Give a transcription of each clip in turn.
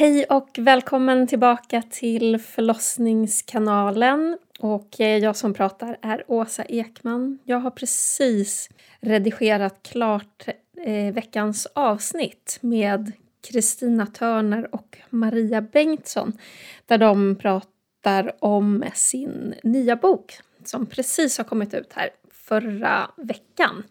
Hej och välkommen tillbaka till förlossningskanalen. Och eh, jag som pratar är Åsa Ekman. Jag har precis redigerat klart eh, veckans avsnitt med Kristina Törner och Maria Bengtsson där de pratar om sin nya bok som precis har kommit ut här förra veckan.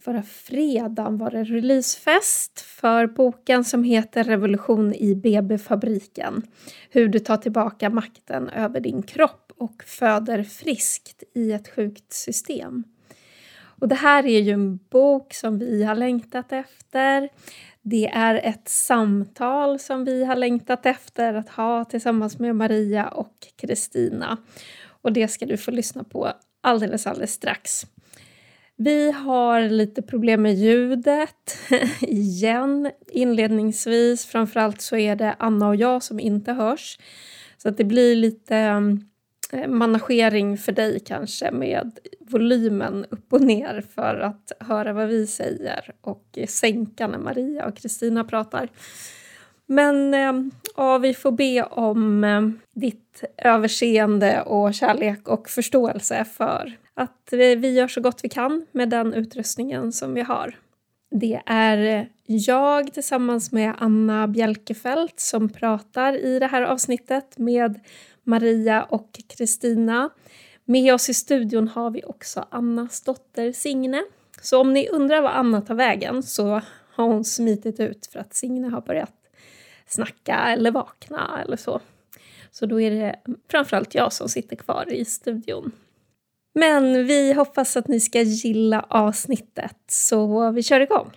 Förra fredagen var det releasefest för boken som heter Revolution i BB-fabriken. Hur du tar tillbaka makten över din kropp och föder friskt i ett sjukt system. Och det här är ju en bok som vi har längtat efter. Det är ett samtal som vi har längtat efter att ha tillsammans med Maria och Kristina. Och det ska du få lyssna på alldeles, alldeles strax. Vi har lite problem med ljudet igen inledningsvis. Framförallt så är det Anna och jag som inte hörs. Så att det blir lite eh, managering för dig kanske med volymen upp och ner för att höra vad vi säger och sänka när Maria och Kristina pratar. Men eh, ja, vi får be om eh, ditt överseende och kärlek och förståelse för att vi gör så gott vi kan med den utrustningen som vi har. Det är jag tillsammans med Anna Bjelkefelt som pratar i det här avsnittet med Maria och Kristina. Med oss i studion har vi också Annas dotter Signe. Så om ni undrar var Anna tar vägen så har hon smitit ut för att Signe har börjat snacka eller vakna eller så. Så då är det framförallt jag som sitter kvar i studion. Men vi hoppas att ni ska gilla avsnittet, så vi kör igång.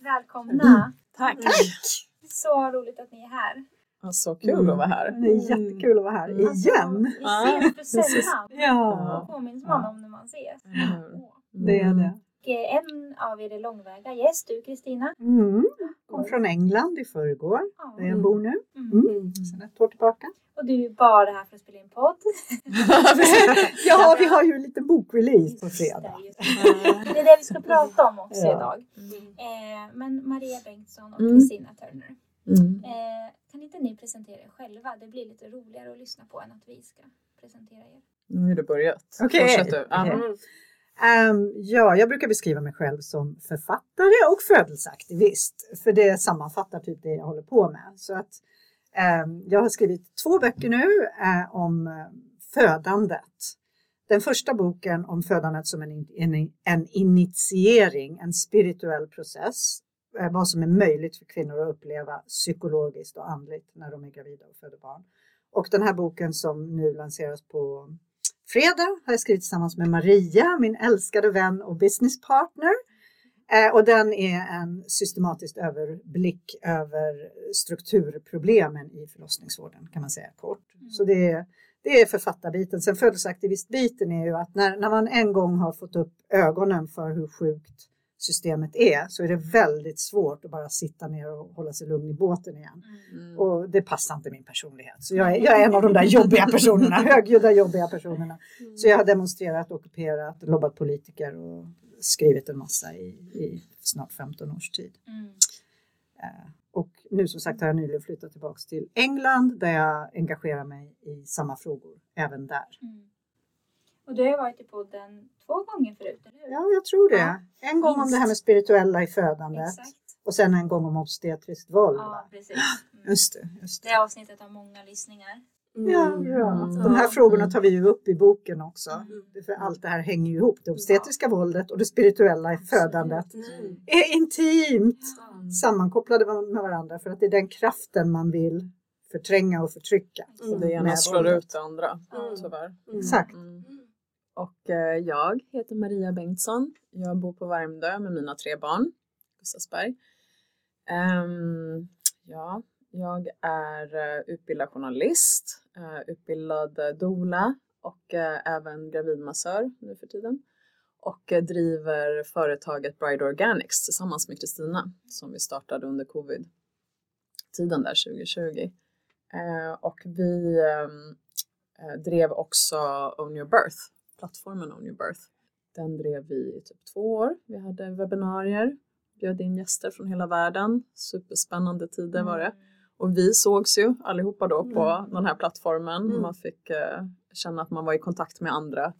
Välkomna! Mm. Tack! Tack! Så roligt att ni är här. Ja, så kul mm. att vara här. Det är jättekul att vara här mm. igen. Alltså, vi ses för sällan. Ja. Då påminns man om när man ses. Mm. Det är det. Eh, en av er är långväga gäst, du Kristina. Mm. Kom från England i förrgår, ja. där jag bor nu. Mm. Mm. Sen ett år tillbaka. Och du är bara här för att spela in podd. ja, vi har ju en liten bokrelease på fredag. Det, är det vi ska prata om också ja. idag. Eh, men Maria Bengtsson och Kristina Turner. Mm. Eh, kan inte ni presentera er själva? Det blir lite roligare att lyssna på än att vi ska presentera er. Nu har du börjat. Okej. Okay. Okay. Um, ja, jag brukar beskriva mig själv som författare och födelseaktivist. För det sammanfattar typ det jag håller på med. Så att, um, jag har skrivit två böcker nu uh, om uh, födandet. Den första boken om födandet som en, en, en initiering, en spirituell process Eh, vad som är möjligt för kvinnor att uppleva psykologiskt och andligt när de är gravida och föder barn. Och den här boken som nu lanseras på fredag har jag skrivit tillsammans med Maria, min älskade vän och businesspartner. Eh, och den är en systematisk överblick över strukturproblemen i förlossningsvården kan man säga kort. Mm. Så det är, det är författarbiten. Sen födelseaktivistbiten är ju att när, när man en gång har fått upp ögonen för hur sjukt systemet är så är det väldigt svårt att bara sitta ner och hålla sig lugn i båten igen. Mm. Och det passar inte min personlighet. Så jag är, jag är en av de där jobbiga personerna, högljudda jobbiga personerna. Mm. Så jag har demonstrerat, ockuperat, lobbat politiker och skrivit en massa i, i snart 15 års tid. Mm. Uh, och nu som sagt har jag nyligen flyttat tillbaka till England där jag engagerar mig i samma frågor även där. Mm. Och du har varit i podden två gånger förut, eller hur? Ja, jag tror det. Ja. En gång Minst. om det här med spirituella i födandet. Exakt. Och sen en gång om obstetriskt våld. Ja, precis. Mm. Just det, just det. Det avsnittet har många lyssningar. Mm. Ja, bra. Mm. De här frågorna tar vi ju upp i boken också. Mm. För allt det här hänger ju ihop. Det obstetriska ja. våldet och det spirituella i födandet mm. är intimt sammankopplade med varandra för att det är den kraften man vill förtränga och förtrycka. Mm. Det ena slår ut det andra, mm. tyvärr. Exakt. Och eh, jag heter Maria Bengtsson. Jag bor på Värmdö med mina tre barn, Gustavsberg. Um, ehm, ja, jag är eh, utbildad journalist, eh, utbildad doula och även gravidmassör nu för tiden. Och driver företaget Bride Organics tillsammans med Kristina som vi startade under covid. tiden där 2020. Och vi ehm, drev också Own Your Birth, plattformen Own Your Birth. Den drev vi i typ två år. Vi hade webbinarier, bjöd in gäster från hela världen. Superspännande tider var det. Mm. Och vi sågs ju allihopa då på mm. den här plattformen. Mm. Man fick eh, känna att man var i kontakt med andra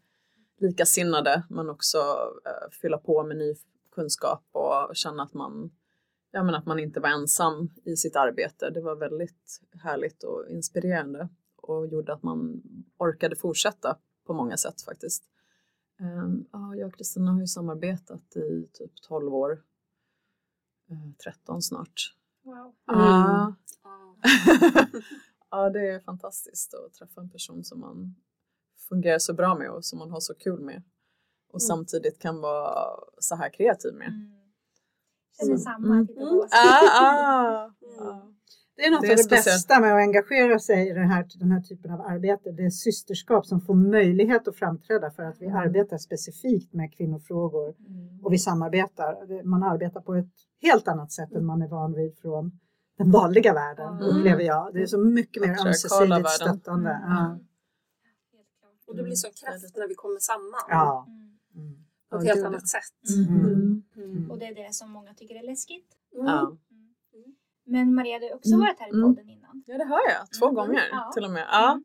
likasinnade men också eh, fylla på med ny kunskap och känna att man, ja, men att man inte var ensam i sitt arbete. Det var väldigt härligt och inspirerande och gjorde att man orkade fortsätta på många sätt faktiskt. Ja, jag och Kristina har ju samarbetat i typ 12 år, uh, eh, 13 snart. Wow. Mm. Ah. ja, det är fantastiskt att träffa en person som man fungerar så bra med och som man har så kul med. Och mm. samtidigt kan vara så här kreativ med. Mm. Känner samma, mm. mm. ah, ah, ah. Det är något det är av det bästa med att engagera sig i den här, den här typen av arbete. Det är systerskap som får möjlighet att framträda för att vi mm. arbetar specifikt med kvinnofrågor mm. och vi samarbetar. Man arbetar på ett helt annat sätt än man är van vid från den vanliga världen, mm. upplever jag. Det är så mycket mer ömsesidigt stöttande. Mm. Ja. Och det blir så kraft när vi kommer samman. Ja. Mm. På ett helt annat sätt. Och det är det som många tycker är läskigt. Ja. Men Maria, du har också varit här i podden innan. Ja, det har jag. Två mm. gånger ja. till och med. Ja.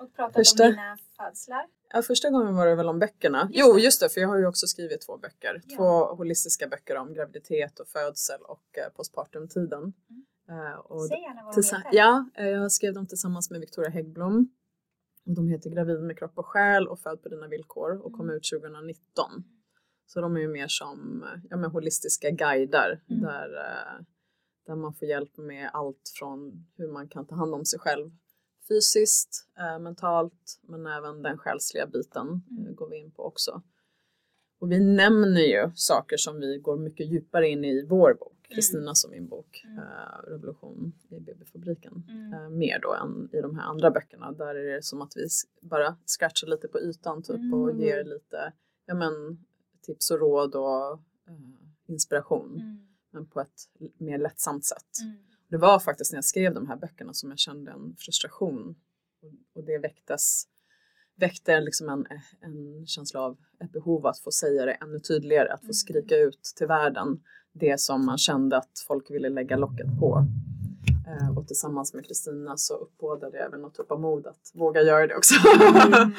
Och pratat första... om dina födslar. Ja, första gången var det väl om böckerna. Just jo, just det, för jag har ju också skrivit två böcker. Ja. Två holistiska böcker om graviditet och födsel och eh, postpartumtiden. Mm. Uh, och Säg gärna vad de heter. Ja, eh, jag skrev dem tillsammans med Victoria Häggblom. Och de heter Gravid med kropp och själ och Född på dina villkor och kom mm. ut 2019. Så de är ju mer som ja, men holistiska guider mm. där, uh, där man får hjälp med allt från hur man kan ta hand om sig själv fysiskt, uh, mentalt men även den själsliga biten mm. går vi in på också. Och vi nämner ju saker som vi går mycket djupare in i vår bok. Mm. Kristina som min bok, mm. uh, Revolution i BB-fabriken. Mm. Uh, mer då än i de här andra böckerna. Där är det som att vi bara scratchar lite på ytan typ mm. och ger lite ja, men, tips och råd och uh, inspiration. Mm. Men på ett mer lättsamt sätt. Mm. Det var faktiskt när jag skrev de här böckerna som jag kände en frustration. Och, det väcktes väckte liksom en, en känsla av ett behov att få säga det ännu tydligare, att få skrika ut till världen det som man kände att folk ville lägga locket på. Eh, och tillsammans med Kristina så uppbådade jag även något typ av mod att våga göra det också. Mm.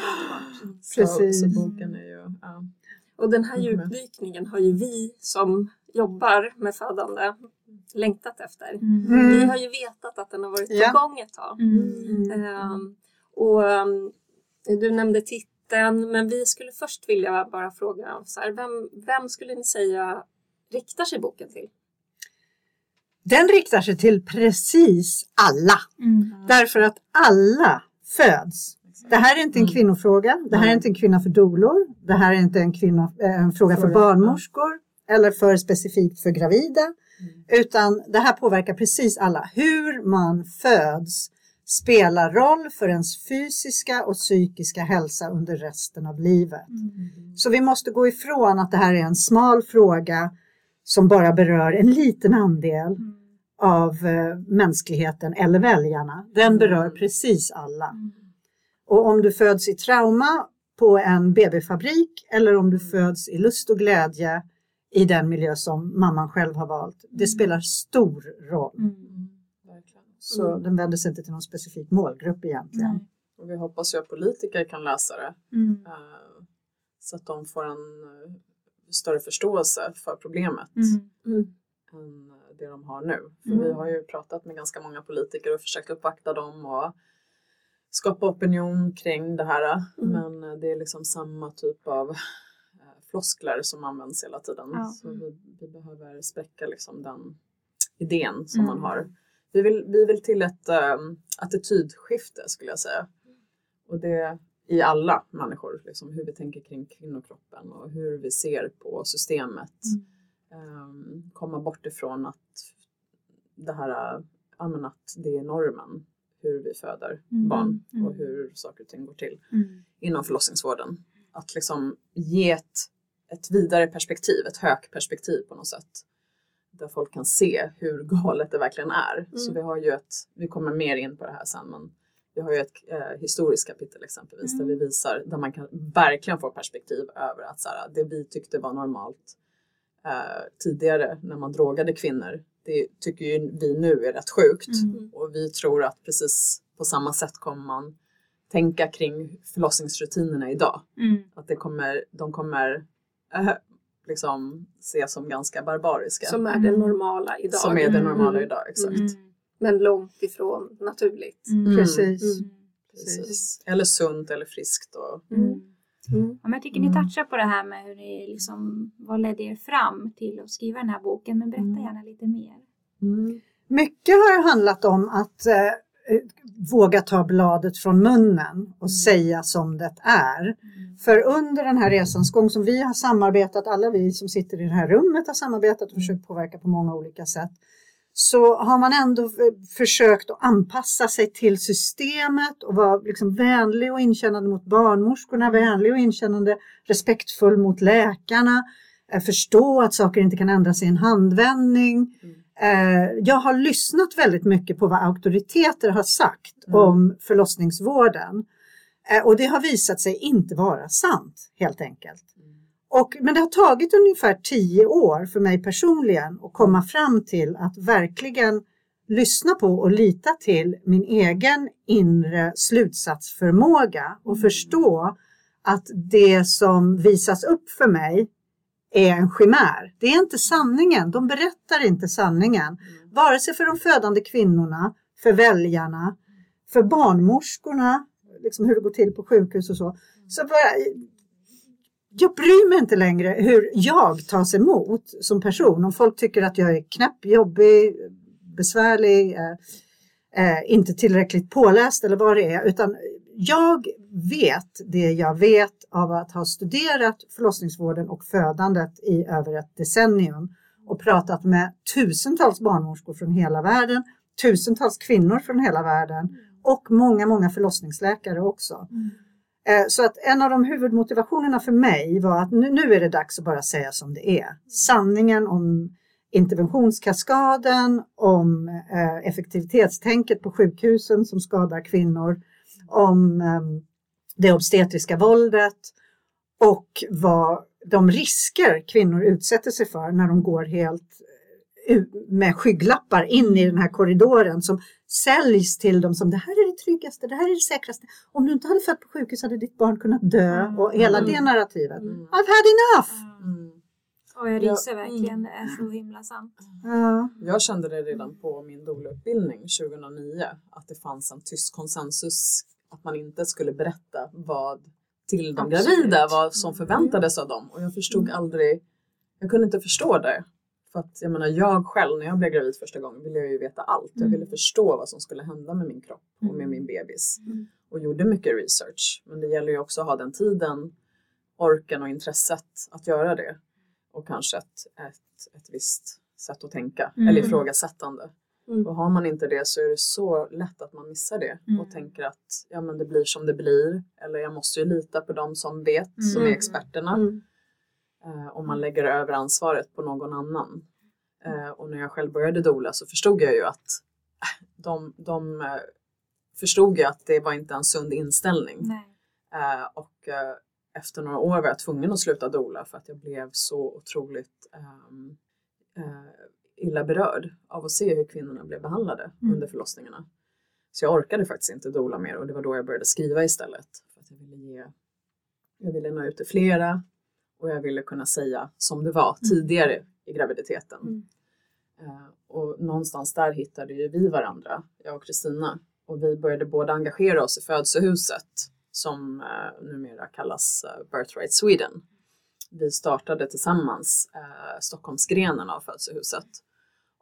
Precis. Så, så, boken är ju, ja. Och den här djupdykningen har ju vi som jobbar med födande längtat efter. Mm. Vi har ju vetat att den har varit på gång ett tag. Mm. Um, och um, du nämnde titeln, men vi skulle först vilja bara fråga så här, vem, vem skulle ni säga riktar sig boken till? Den riktar sig till precis alla. Mm. Därför att alla föds. Det här är inte en mm. kvinnofråga. Det här är inte en kvinna för dolor. Det här är inte en, kvinna, eh, en fråga för barnmorskor eller för specifikt för gravida. Mm. Utan det här påverkar precis alla. Hur man föds spelar roll för ens fysiska och psykiska hälsa under resten av livet. Mm. Så vi måste gå ifrån att det här är en smal fråga som bara berör en liten andel mm. av eh, mänskligheten eller väljarna. Den mm. berör precis alla. Mm. Och om du föds i trauma på en BB-fabrik eller om du mm. föds i lust och glädje i den miljö som mamman själv har valt, det spelar stor roll. Så den vänder sig inte till någon specifik målgrupp egentligen. Och vi hoppas ju att politiker kan läsa det. Mm. Uh, så att de får en större förståelse för problemet mm. Mm. än det de har nu. För mm. vi har ju pratat med ganska många politiker och försökt uppvakta dem och skapa opinion kring det här. Mm. Men det är liksom samma typ av eh, floskler som används hela tiden. Ja. Så vi, vi, behöver spräcka liksom den idén som man mm. har. Vi vill, vi vill till ett um, attitydskifte skulle jag säga. Och det i alla människor, liksom, hur vi tänker kring kvinnokroppen och hur vi ser på systemet. Mm. Um, komma bort ifrån att det här ja, att det är normen hur vi föder mm. barn och mm. hur saker och ting går till mm. inom förlossningsvården. Att liksom ge ett, ett vidare perspektiv, ett högt perspektiv på något sätt. där folk kan se hur galet det verkligen är. Mm. Så vi har ju ett, vi kommer mer in på det här sen, men vi har ju ett eh, historiskt kapitel exempelvis mm. där vi visar, där man kan verkligen få perspektiv över att så här, det vi tyckte var normalt eh, tidigare när man drogade kvinnor, det tycker ju vi nu är rätt sjukt. Mm. Och vi tror att precis på samma sätt kommer man tänka kring förlossningsrutinerna idag. Mm. Att det kommer, de kommer äh, liksom ses som ganska barbariska. Som är det normala idag. Som är det normala mm. idag, exakt. Mm. Men långt ifrån naturligt. Mm. Precis. Mm. Precis. Eller sunt eller friskt. Och, Mm. Ja, jag tycker ni touchar på det här med hur ni liksom, vad ledde er fram till att skriva den här boken, men berätta mm. gärna lite mer. Mm. Mycket har handlat om att eh, våga ta bladet från munnen och mm. säga som det är. Mm. För under den här resans gång som vi har samarbetat, alla vi som sitter i det här rummet har samarbetat och försökt påverka på många olika sätt, så har man ändå försökt att anpassa sig till systemet och vara liksom vänlig och inkännande mot barnmorskorna, vänlig och inkännande, respektfull mot läkarna, eh, förstå att saker inte kan ändras i en handvändning. Mm. Eh, jag har lyssnat väldigt mycket på vad auktoriteter har sagt mm. om förlossningsvården. Eh, och det har visat sig inte vara sant helt enkelt. Och, men det har tagit ungefär tio år för mig personligen att komma fram till att verkligen lyssna på och lita till min egen inre slutsatsförmåga och mm. förstå att det som visas upp för mig är en chimär. Det är inte sanningen. De berättar inte sanningen. Mm. Vare sig för de födande kvinnorna, för väljarna, för barnmorskorna, liksom hur det går till på sjukhus och så. Så bara, jag bryr mig inte längre hur jag tas emot som person. Om folk tycker att jag är knäpp, jobbig, besvärlig, eh, eh, inte tillräckligt påläst eller vad det är. Utan jag vet det jag vet av att ha studerat förlossningsvården och födandet i över ett decennium och pratat med tusentals barnmorskor från hela världen, tusentals kvinnor från hela världen och många, många förlossningsläkare också. Mm. Eh, så att en av de huvudmotivationerna för mig var att nu, är det dags att bara säga som det är. Sanningen om interventionskaskaden, om eh, effektivitetstänket på sjukhusen som skadar kvinnor, om eh, det obstetriska våldet och vad de risker kvinnor utsätter sig för när de går helt med skygglappar in i den här korridoren som säljs till dem som det här är det tryggaste, det här är det säkraste. Om du inte hade fött på sjukhus hade ditt barn kunnat dö mm. och hela mm. det narrativet. Mm. I've had enough! Mm. Och jag ryser verkligen, det är så himla sant. Ja. Jag kände det redan på min doula-utbildning 2009 att det fanns en tyst konsensus att man inte skulle berätta vad till de Absolut. gravida, vad som förväntades av dem. Och jag förstod mm. aldrig, jag kunde inte förstå det. För att jag menar, jag själv när jag blev gravid första gången ville jag ju veta allt. Jag ville mm. förstå vad som skulle hända med min kropp och med mm. min bebis. Mm. Och gjorde mycket research. Men det gäller ju också att ha den tiden, orken och intresset att göra det. Och kanske ett, ett, ett visst sätt att tänka, mm. eller ifrågasättande. Mm. Och har man inte det så är det så lätt att man missar det mm. och tänker att ja, men det blir som det blir. Eller jag måste ju lita på de som vet, som är experterna. Eh, om man lägger över ansvaret på någon annan. Eh, och när jag själv började dola så förstod jag ju att äh, de, de eh, förstod ju att det var inte en sund inställning. Eh, och eh, efter några år var jag tvungen att sluta dola för att jag blev så otroligt ehm, eh, illa berörd av att se hur kvinnorna blev behandlade mm. under förlossningarna. Så jag orkade faktiskt inte dola mer och det var då jag började skriva istället. För att jag ville ge jag ville nå ut till flera och jag ville kunna säga som det var mm. tidigare i graviditeten. Mm. Uh, och någonstans där hittade ju vi varandra, jag och Kristina. Och vi började båda engagera oss i födelsehuset som uh, numera kallas uh, Birthright Sweden. Vi startade tillsammans uh, Stockholmsgrenen av födelsehuset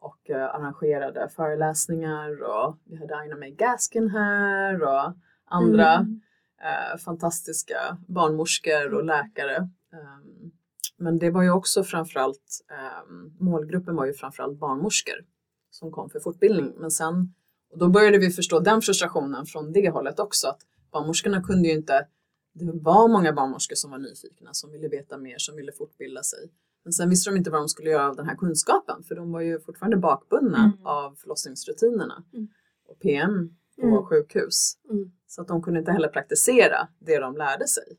och arrangerade föreläsningar och vi hade Aina May Gaskin här och andra mm. fantastiska barnmorskor och läkare Ehm, men det var ju också framförallt, ehm, målgruppen var ju framförallt barnmorskor som kom för fortbildning. Men sen, och då började vi förstå den frustrationen från det hållet också, att barnmorskorna kunde ju inte, det var många barnmorskor som var nyfikna, som ville veta mer, som ville fortbilda sig. Men sen visste de inte vad de skulle göra av den här kunskapen för de var ju fortfarande bakbundna mm. av förlossningsrutinerna mm. och PM på mm. sjukhus. Mm. Så att de kunde inte heller praktisera det de lärde sig.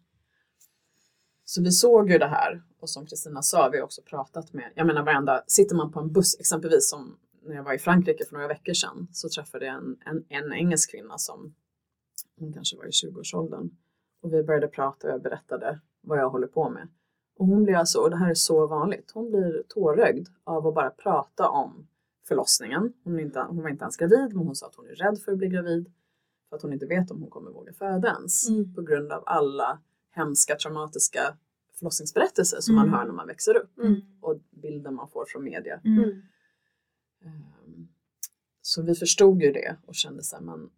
Så vi såg ju det här och som Kristina sa, vi har också pratat med, jag menar varenda, sitter man på en buss exempelvis som när jag var i Frankrike för några veckor sedan så träffade jag en, en, en engelsk kvinna som hon kanske var i 20-årsåldern och vi började prata och jag berättade vad jag håller på med. Och hon blir alltså, och det här är så vanligt, hon blir tårögd av att bara prata om förlossningen. Hon, inte, hon var inte ens gravid men hon sa att hon är rädd för att bli gravid för att hon inte vet om hon kommer våga föda ens mm. på grund av alla hemska traumatiska förlossningsberättelser som mm. man hör när man växer upp mm. och bilder man får från media. Um, så vi förstod ju det och kände så här, men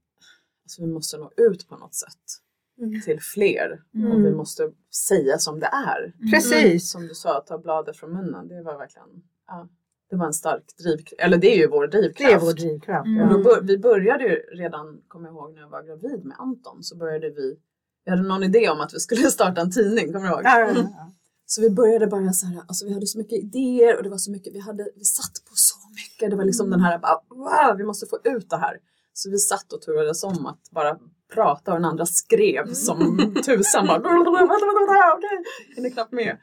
alltså, vi måste nå ut på något sätt mm. till fler och vi måste säga som det är. Precis! Som du sa, ta bladet från munnen, det var verkligen ja, det var en stark drivkraft, eller det är ju vår drivkraft. Det är vår drivkraft. Mm. Och då, vi började ju redan, kommer jag ihåg när jag var gravid med Anton, så började vi, vi hade någon idé om att vi skulle starta en tidning, kommer du ihåg? Ja, ja, ja. Så vi började bara så här, alltså vi hade så mycket idéer och det var så mycket, vi, hade, vi satt på så mycket, det var liksom mm. den här, bara, wow, vi måste få ut det här. Så vi satt och turades om att bara prata och den andra skrev mm. som tusan. Bara, knappt med.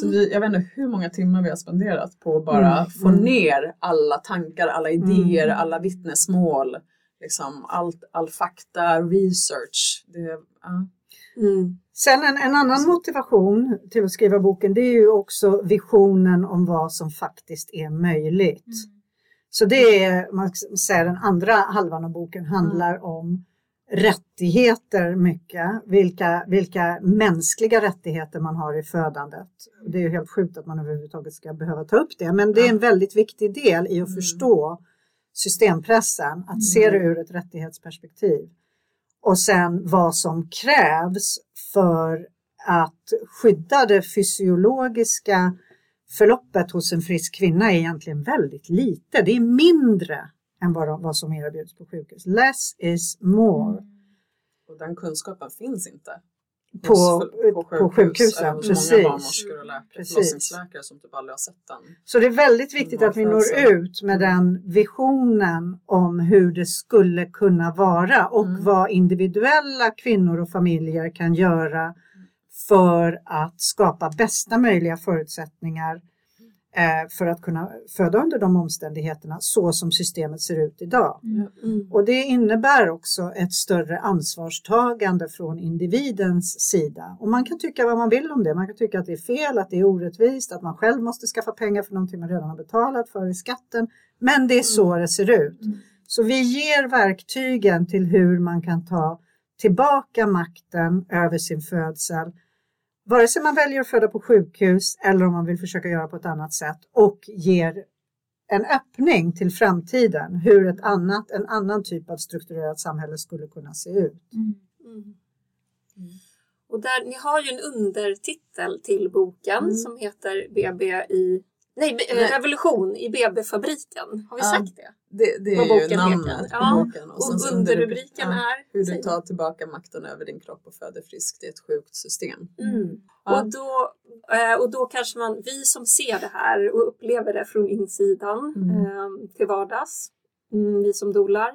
Så vi, jag vet inte hur många timmar vi har spenderat på att bara mm. få mm. ner alla tankar, alla idéer, mm. alla vittnesmål. Liksom allt, all fakta, research. Det, ja. Mm. Sen en, en, annan motivation till att skriva boken det är ju också visionen om vad som faktiskt är möjligt. Mm. Så det är, man säger den andra halvan av boken handlar mm. om rättigheter mycket, vilka, vilka mänskliga rättigheter man har i födandet. Det är ju helt sjukt att man överhuvudtaget ska behöva ta upp det, men det är en väldigt viktig del i att mm. förstå systempressen, att se det ur ett rättighetsperspektiv. Och sen vad som krävs för att skydda det fysiologiska förloppet hos en frisk kvinna är egentligen väldigt lite. Det är mindre än vad, vad som erbjuds på sjukhus. Less is more. Mm. Och den kunskapen finns inte på, på, sjukhus, på sjukhusen. Hos precis. många barnmorskor och läkare, förlossningsläkare som typ aldrig har sett den. Så det är väldigt viktigt att vi når ut med den visionen om hur det skulle kunna vara och mm. vad individuella kvinnor och familjer kan göra för att skapa bästa möjliga förutsättningar för att kunna föda under de omständigheterna så som systemet ser ut idag. Mm. mm. Och det innebär också ett större ansvarstagande från individens sida. Och man kan tycka vad man vill om det. Man kan tycka att det är fel, att det är orättvist, att man själv måste skaffa pengar för någonting man redan har betalat för i skatten. Men det är så mm. det ser ut. Mm. Så vi ger verktygen till hur man kan ta tillbaka makten över sin födsel vare sig man väljer att föda på sjukhus eller om man vill försöka göra på ett annat sätt och ger en öppning till framtiden, hur ett annat, en annan typ av strukturerat samhälle skulle kunna se ut. Mm. Mm. Och där, ni har ju en undertitel till boken mm. som heter BB i Nej, Revolution i BB-fabriken. Har vi ja, sagt det? Det, det är ju namnet på boken. Och, och underrubriken ja, är? Hur du tar tillbaka makten över din kropp och föder friskt. Det är ett sjukt system. Mm. Ja. Och, då, eh, och då kanske man, vi som ser det här och upplever det från insidan mm. eh, till vardags, mm, vi som dolar.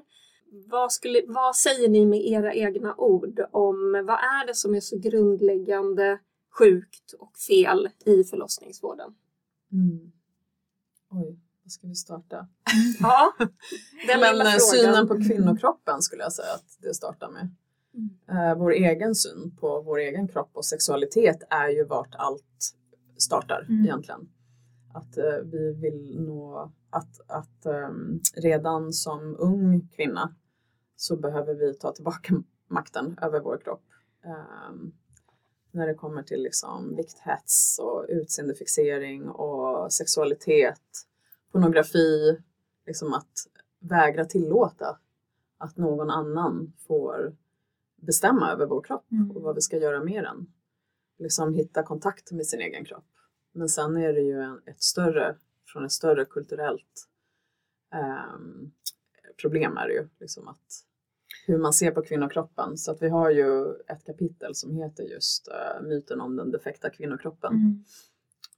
Vad, skulle, vad säger ni med era egna ord om vad är det som är så grundläggande sjukt och fel i förlossningsvården? Mm. Oj, vad ska vi starta? Ja, Men eh, synen på kvinnokroppen skulle jag säga att det startar med. Mm. Uh, vår egen syn på vår egen kropp och sexualitet är ju vart allt startar mm. egentligen. Att uh, vi vill nå att, att um, redan som ung kvinna så behöver vi ta tillbaka makten över vår kropp. När det kommer till liksom vikthets och utseendefixering och sexualitet, pornografi, liksom att vägra tillåta att någon annan får bestämma över vår kropp mm. och vad vi ska göra med den. Liksom hitta kontakt med sin egen kropp. Men sen är det ju en, ett större, från ett större kulturellt um, problem är det ju. Liksom att hur man ser på kvinnokroppen. Så att vi har ju ett kapitel som heter just uh, myten om den defekta kvinnokroppen. Mm.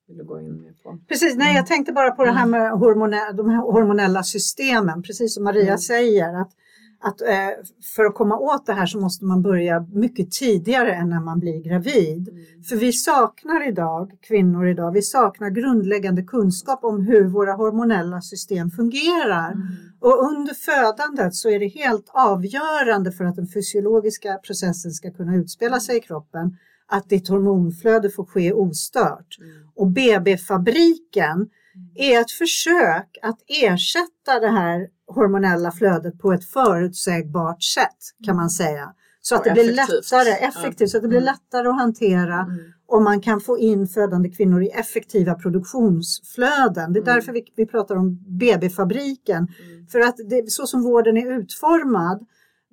vill du gå in mer på? Precis, nej jag tänkte bara på det här med hormonella, de här hormonella systemen, precis som Maria mm. säger. att att eh, för att komma åt det här så måste man börja mycket tidigare än när man blir gravid. Mm. För vi saknar idag, kvinnor idag, vi saknar grundläggande kunskap om hur våra hormonella system fungerar. Mm. Och under födandet så är det helt avgörande för att den fysiologiska processen ska kunna utspela sig i kroppen att ditt hormonflöde får ske ostört. Mm. Och BB-fabriken mm. är ett försök att ersätta det här hormonella flödet på ett förutsägbart sätt kan man säga. Så att det blir lättare, effektivt, ja. så att det blir mm. lättare att hantera mm. och man kan få in födande kvinnor i effektiva produktionsflöden. Det är mm. därför vi, vi pratar om BB-fabriken. Mm. För att det, så som vården är utformad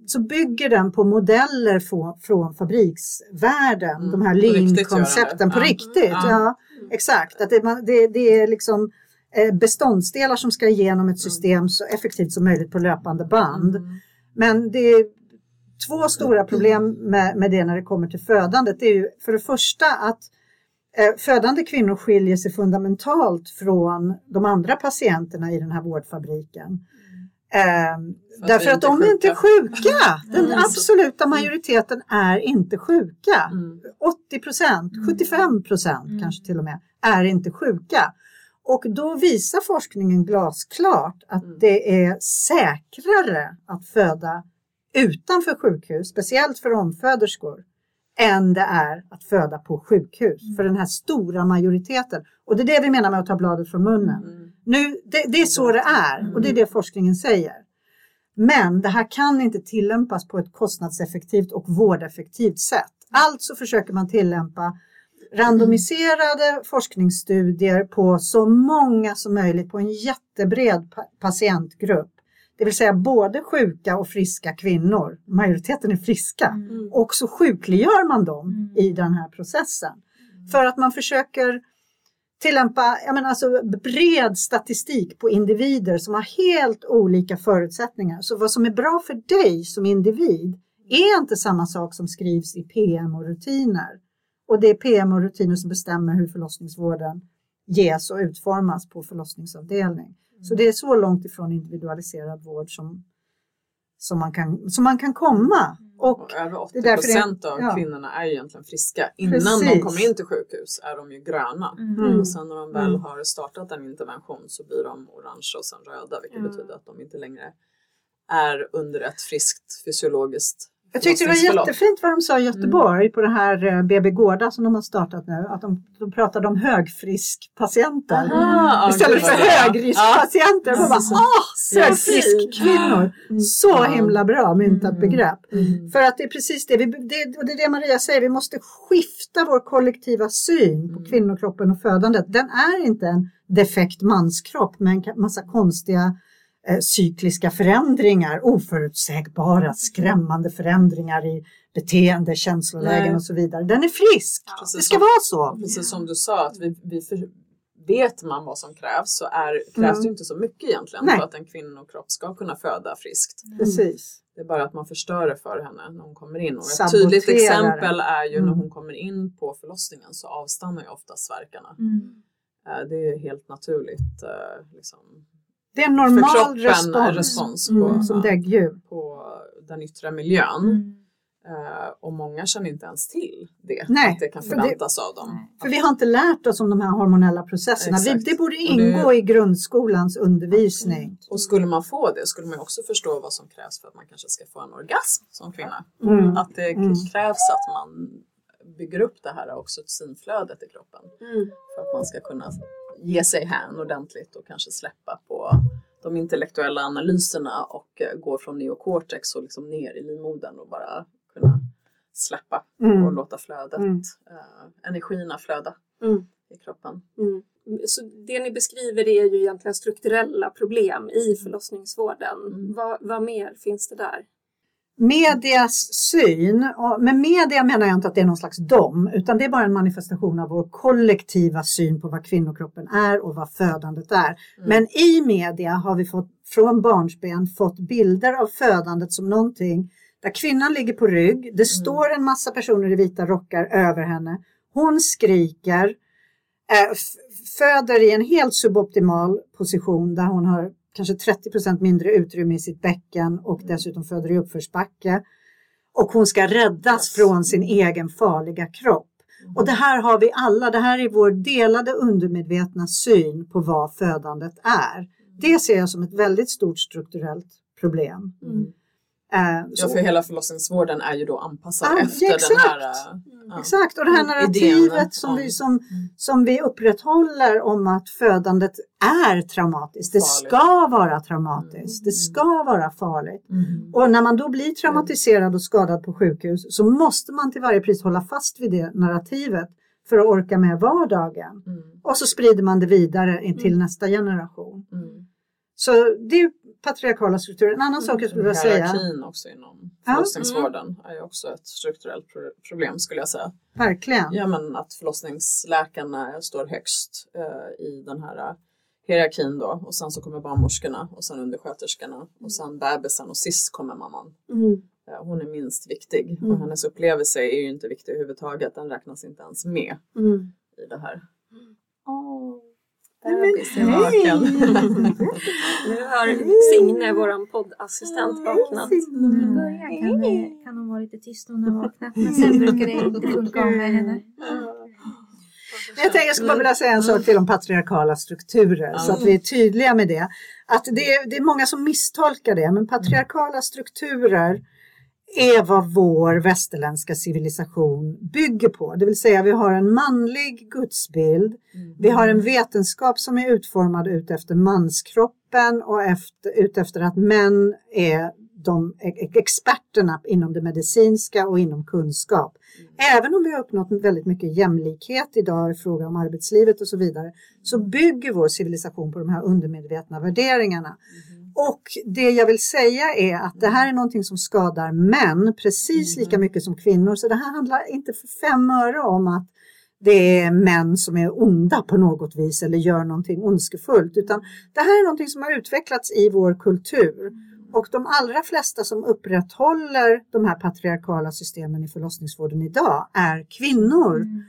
så bygger den på modeller från, från fabriksvärlden, mm. de här lean-koncepten på riktigt. På riktigt ja. ja. exakt, att det, det, det är liksom beståndsdelar som ska igenom ett system så effektivt som möjligt på löpande band. Mm. Men det är två stora problem med, med det när det kommer till födandet. Det är ju för det första att eh, födande kvinnor skiljer sig fundamentalt från de andra patienterna i den här vårdfabriken. Eh, därför att de är inte sjuka. Den mm. absoluta majoriteten är inte sjuka. 80 procent, 75 procent mm. kanske till och med, är inte sjuka. Och då visar forskningen glasklart att mm. det är säkrare att föda utanför sjukhus, speciellt för omföderskor, än det är att föda på sjukhus mm. för den här stora majoriteten. Och det är det vi menar med att ta bladet från munnen. Mm. Nu, det, det, är så det är och det är det forskningen säger. Men det här kan inte tillämpas på ett kostnadseffektivt och vårdeffektivt sätt. Alltså försöker man tillämpa randomiserade forskningsstudier på så många som möjligt på en jättebred patientgrupp. Det vill säga både sjuka och friska kvinnor. Majoriteten är friska. Mm. Och så sjukliggör man dem mm. i den här processen. Mm. För att man försöker tillämpa jag menar alltså, bred statistik på individer som har helt olika förutsättningar. Så vad som är bra för dig som individ är inte samma sak som skrivs i PM och rutiner. Och det är PM och rutiner som bestämmer hur förlossningsvården ges och utformas på förlossningsavdelning. Mm. Så det är så långt ifrån individualiserad vård som, som, man, kan, som man kan komma. Mm. Och, och över 80 procent av ja. kvinnorna är egentligen friska. Innan Precis. de kommer in till sjukhus är de ju gröna. Mm. Och sen när de väl mm. har startat en intervention så blir de orange och sen röda vilket mm. betyder att de inte längre är under ett friskt fysiologiskt jag tyckte det var jättefint vad de sa i Göteborg mm. på det här BB eh, Gårda som de har startat nu. Att de, de pratade om högfriskpatienter Aha, istället för högriskpatienter. Ja. bara, ah, högfriskkvinnor. Mm. Så himla bra myntat mm. begrepp. Mm. För att det är precis det, vi, det, och det är det Maria säger, vi måste skifta vår kollektiva syn på mm. kvinnokroppen och födandet. Den är inte en defekt manskropp med en massa konstiga Eh, cykliska förändringar, oförutsägbara, skrämmande förändringar i beteende, känslolägen Nej. och så vidare. Den är frisk. Ja, det ska som, vara så. Precis som du sa, att vi, vi för, vet man vad som krävs så är, krävs mm. det inte så mycket egentligen Nej. för att en kvinnokropp ska kunna föda friskt. Mm. Precis. Det är bara att man förstör det för henne när hon kommer in. Och ett tydligt exempel är ju mm. när hon kommer in på förlossningen så avstannar ju oftast verkarna. Mm. Eh, det är helt naturligt. Eh, liksom, det är en normal respons, respons på, mm, som däggdjur. på den yttre miljön. Mm. Uh, och många känner inte ens till det, Nej, att det kan förväntas det, av dem. För vi har inte lärt oss om de här hormonella processerna. Vi, det borde ingå det, i grundskolans undervisning. Och skulle man få det skulle man också förstå vad som krävs för att man kanske ska få en orgasm som kvinna. Mm. Att det mm. krävs att man bygger upp det här oxytocinflödet i kroppen mm. för att man ska kunna ge sig hän ordentligt och kanske släppa på de intellektuella analyserna och eh, gå från neokortex och liksom ner i livmodern och bara kunna släppa mm. och låta flödet, mm. äh, energierna flöda mm. i kroppen. Mm. Så det ni beskriver är ju egentligen strukturella problem i förlossningsvården. Mm. Vad, vad mer finns det där? Medias syn, och med media menar jag inte att det är någon slags dom, utan det är bara en manifestation av vår kollektiva syn på vad kvinnokroppen är och vad födandet är. Mm. Men i media har vi fått från barnsben fått bilder av födandet som någonting där kvinnan ligger på rygg, det mm. står en massa personer i vita rockar över henne, hon skriker, eh, föder i en helt suboptimal position där hon har kanske 30% mindre utrymme i sitt bäcken och dessutom föder i uppförsbacke. Och hon ska räddas från sin egen farliga kropp. Mm. Och det här har vi alla, det här är vår delade undermedvetna syn på vad födandet är. Det ser jag som ett väldigt stort strukturellt problem. Mm. Uh, ja, för hela förlossningsvården är ju då anpassad ah, efter exakt. den här... Uh, exakt, och det här narrativet som, vi, som, som vi upprätthåller om att födandet är traumatiskt. Det ska vara traumatiskt, mm. det ska vara farligt. Mm. Och när man då blir traumatiserad och skadad på sjukhus så måste man till varje pris hålla fast vid det narrativet för att orka med vardagen. Mm. Och så sprider man det vidare till mm. nästa generation. Mm. Så det är patriarkala strukturer. En annan sak jag skulle vilja säga. Hierarkin också inom förlossningsvården ja. är ju också ett strukturellt problem skulle jag säga. Verkligen. Ja men att förlossningsläkarna står högst uh, i den här uh, hierarkin då och sen så kommer barnmorskorna och sen undersköterskorna och sen bebisen och sist kommer mamman. Mm. Uh, hon är minst viktig mm. och hennes upplevelse är ju inte viktig överhuvudtaget. Den räknas inte ens med mm. i det här. Bebis är vaken. nu har Signe, vår poddassistent, vaknat. I början kan, det, kan hon vara lite tyst när hon har vaknat men sen brukar det inte funka med henne. Jag, tänkte, jag skulle bara vilja säga en sak till om patriarkala strukturer så att vi är tydliga med det. Att det är, det är många som misstolkar det men patriarkala strukturer är vad vår västerländska civilisation bygger på. Det vill säga vi har en manlig gudsbild. Mm. Vi har en vetenskap som är utformad utefter manskroppen och efter, utefter att män är de experterna inom det medicinska och inom kunskap. Mm. Även om vi har uppnått väldigt mycket jämlikhet idag i fråga om arbetslivet och så vidare så bygger vår civilisation på de här undermedvetna värderingarna. Mm. Och det jag vill säga är att det här är någonting som skadar män precis lika mm. mycket som kvinnor. Så det här handlar inte för fem öre om att det är män som är onda på något vis eller gör någonting ondskefullt. Utan det här är någonting som har utvecklats i vår kultur. Och de allra flesta som upprätthåller de här patriarkala systemen i förlossningsvården idag är kvinnor. Mm.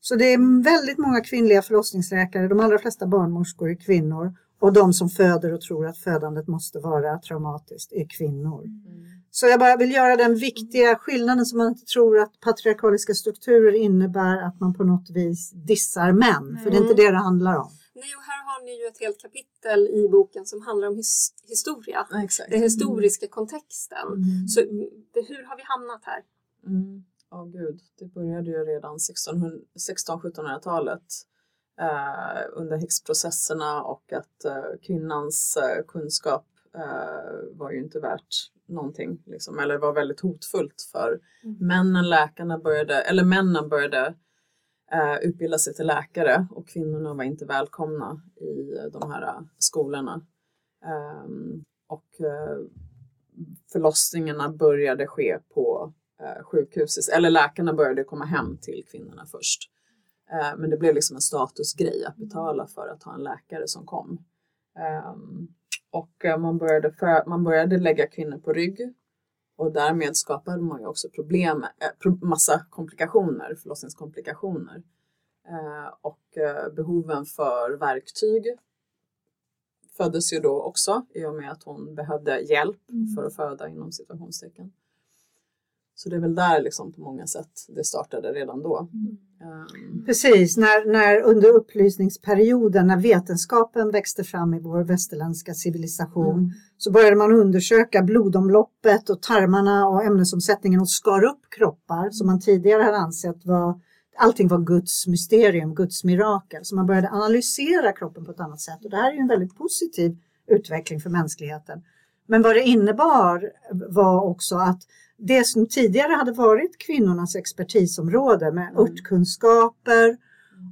Så det är väldigt många kvinnliga förlossningsläkare, de allra flesta barnmorskor är kvinnor och de som föder och tror att födandet måste vara traumatiskt är kvinnor. Mm. Så jag bara vill göra den viktiga skillnaden som man inte tror att patriarkaliska strukturer innebär att man på något vis dissar män, mm. för det är inte det det handlar om. Nej, och här har ni ju ett helt kapitel i boken som handlar om his historia, ja, den historiska kontexten. Mm. Så hur har vi hamnat här? Mm. oh, gud, det började ju redan 1600-1700-talet eh, under häxprocesserna och att eh, kvinnans eh, kunskap eh, var ju inte värt någonting, liksom, eller var väldigt hotfullt för mm. männen. Läkarna började, eller männen började eh, utbilda sig till läkare och kvinnorna var inte välkomna i de här eh, skolorna. Ehm, och förlossningarna började ske på sjukhuset, eller läkarna började komma hem till kvinnorna först. Eh, men det blev liksom en statusgrej att betala för att ha en läkare som kom. Ehm, och eh, man började, för, man började lägga kvinnor på rygg och därmed skapade man ju också problem, eh, massa komplikationer, förlossningskomplikationer. Och behoven för verktyg föddes ju då också i och med att hon behövde hjälp mm. för att föda inom situationstecken. Så det är väl där liksom på många sätt det startade redan då. Mm. Um. Precis, när, när under upplysningsperioden när vetenskapen växte fram i vår västerländska civilisation mm. så började man undersöka blodomloppet och tarmarna och ämnesomsättningen och skar upp kroppar som man tidigare hade ansett var allting var Guds mysterium, Guds mirakel. Så man började analysera kroppen på ett annat sätt och det här är ju en väldigt positiv utveckling för mänskligheten. Men vad det innebar var också att det som tidigare hade varit kvinnornas expertisområde med mm. örtkunskaper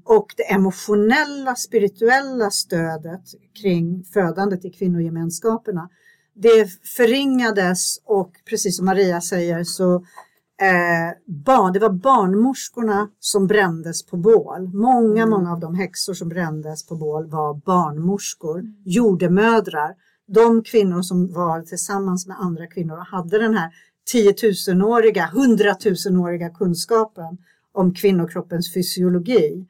och det emotionella, spirituella stödet kring födandet i kvinnogemenskaperna. Det förringades och precis som Maria säger så eh, barn, det var barnmorskorna som brändes på bål. Många, mm. många av de häxor som brändes på bål var barnmorskor, mm. jordemödrar. De kvinnor som var tillsammans med andra kvinnor och hade den här tiotusenåriga, hundratusenåriga kunskapen om kvinnokroppens fysiologi.